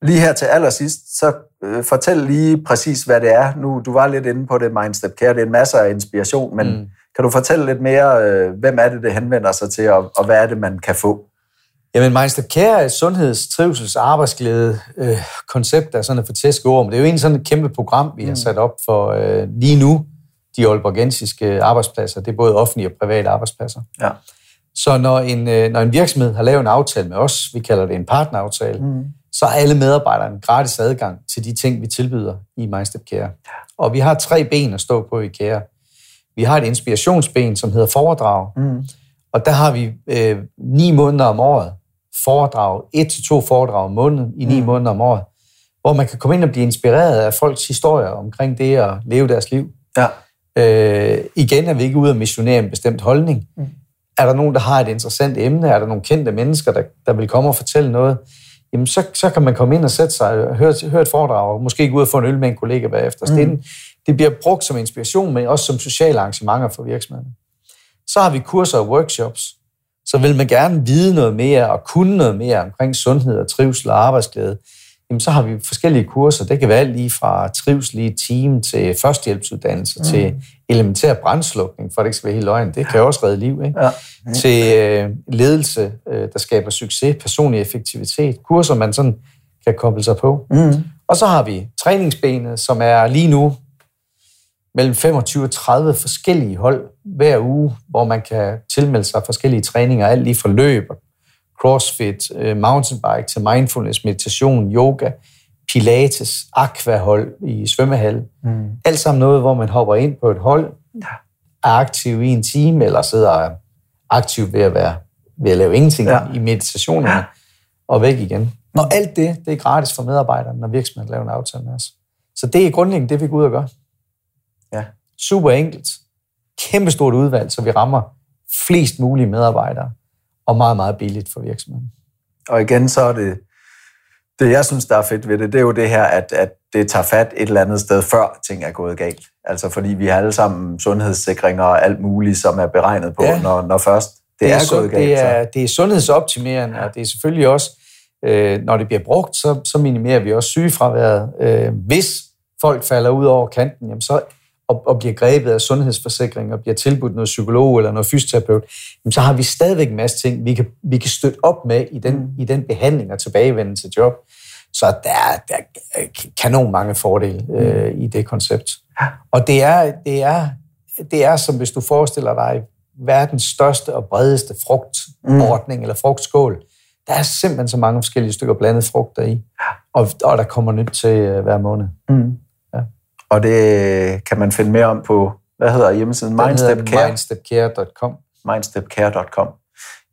Lige her til allersidst, så øh, fortæl lige præcis, hvad det er. Nu, du var lidt inde på det, Mindstep Care. Det er en masse af inspiration, men mm. kan du fortælle lidt mere, øh, hvem er det, det henvender sig til, og, og hvad er det, man kan få? Jamen, Mindstep Care er et sundheds-, trivsels- og arbejdsglæde øh, koncept, der er sådan et fortæske ord, men det er jo egentlig sådan et kæmpe program, vi mm. har sat op for øh, lige nu, de aalborgensiske arbejdspladser. Det er både offentlige og private arbejdspladser. Ja. Så når en, øh, når en virksomhed har lavet en aftale med os, vi kalder det en partneraftale, mm så har alle medarbejderne gratis adgang til de ting, vi tilbyder i MyStep Care. Og vi har tre ben at stå på i Care. Vi har et inspirationsben, som hedder foredrag. Mm. Og der har vi øh, ni måneder om året foredrag, et til to foredrag om måneden i ni mm. måneder om året, hvor man kan komme ind og blive inspireret af folks historier omkring det at leve deres liv. Ja. Øh, igen er vi ikke ude at missionere en bestemt holdning. Mm. Er der nogen, der har et interessant emne? Er der nogle kendte mennesker, der, der vil komme og fortælle noget? Jamen så, så kan man komme ind og sætte sig og høre, høre et foredrag, og måske gå ud og få en øl med en kollega bagefter. Mm. Det, det bliver brugt som inspiration, men også som sociale arrangementer for virksomheden. Så har vi kurser og workshops. Så vil man gerne vide noget mere og kunne noget mere omkring sundhed og trivsel og arbejdsglæde, jamen så har vi forskellige kurser. Det kan være alt lige fra trivsel i team til førstehjælpsuddannelse mm. til elementær brændslukning, for det ikke skal være helt løgn. Det kan jo også redde liv. Ikke? Ja. Mm. Til øh, ledelse, øh, der skaber succes, personlig effektivitet. Kurser, man sådan kan koble sig på. Mm. Og så har vi træningsbenet, som er lige nu mellem 25 og 30 forskellige hold hver uge, hvor man kan tilmelde sig forskellige træninger, alt lige fra løb og crossfit, øh, mountainbike til mindfulness, meditation, yoga, pilates, aquahold i svømmehal. Mm. Alt sammen noget, hvor man hopper ind på et hold, er aktiv i en time, eller sidder aktiv ved at, være, ved at lave ingenting ja. i meditationen, og væk igen. Og alt det, det er gratis for medarbejderne, når virksomheden laver en aftale med os. Så det er grundlæggende det, vi går ud og gør. Ja. Super enkelt. Kæmpestort udvalg, så vi rammer flest mulige medarbejdere og meget, meget billigt for virksomheden. Og igen, så er det, det jeg synes, der er fedt ved det, det er jo det her, at, at det tager fat et eller andet sted, før ting er gået galt. Altså fordi vi har alle sammen sundhedssikringer og alt muligt, som er beregnet på, ja. når, når først det er, su- gået galt. det, er, det er sundhedsoptimerende, og det er selvfølgelig også, øh, når det bliver brugt, så, så minimerer vi også sygefraværet. Øh, hvis folk falder ud over kanten, jamen så, og, og bliver grebet af sundhedsforsikring, og bliver tilbudt noget psykolog eller noget fysioterapeut, jamen så har vi stadigvæk en masse ting, vi kan, vi kan støtte op med i den, i den behandling og tilbagevenden til job. Så der er, der er kanon mange fordele øh, i det koncept. Og det er, det, er, det er som hvis du forestiller dig verdens største og bredeste frugtordning mm. eller frugtskål. Der er simpelthen så mange forskellige stykker blandet frugter i, og, og der kommer nyt til øh, hver måned. Mm. Og det kan man finde mere om på, hvad hedder hjemmesiden? Den Mindstep hedder Care. mindstepcare.com. mindstepcare.com.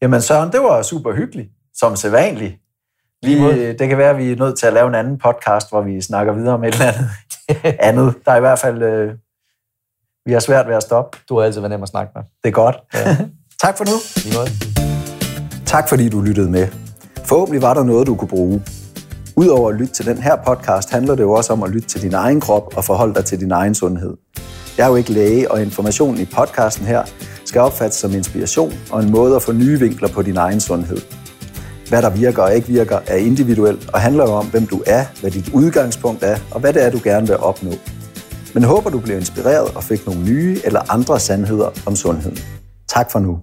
Jamen Søren, det var super hyggeligt, som sædvanligt. Vi, det kan være, at vi er nødt til at lave en anden podcast, hvor vi snakker videre om et eller andet andet. Der er i hvert fald, øh, vi har svært ved at stoppe. Du har altid været nem at snakke med. Det er godt. Ja. tak for nu. Tak fordi du lyttede med. Forhåbentlig var der noget, du kunne bruge. Udover at lytte til den her podcast, handler det jo også om at lytte til din egen krop og forholde dig til din egen sundhed. Jeg er jo ikke læge, og informationen i podcasten her skal opfattes som inspiration og en måde at få nye vinkler på din egen sundhed. Hvad der virker og ikke virker, er individuelt og handler jo om, hvem du er, hvad dit udgangspunkt er, og hvad det er, du gerne vil opnå. Men håber, du blev inspireret og fik nogle nye eller andre sandheder om sundheden. Tak for nu.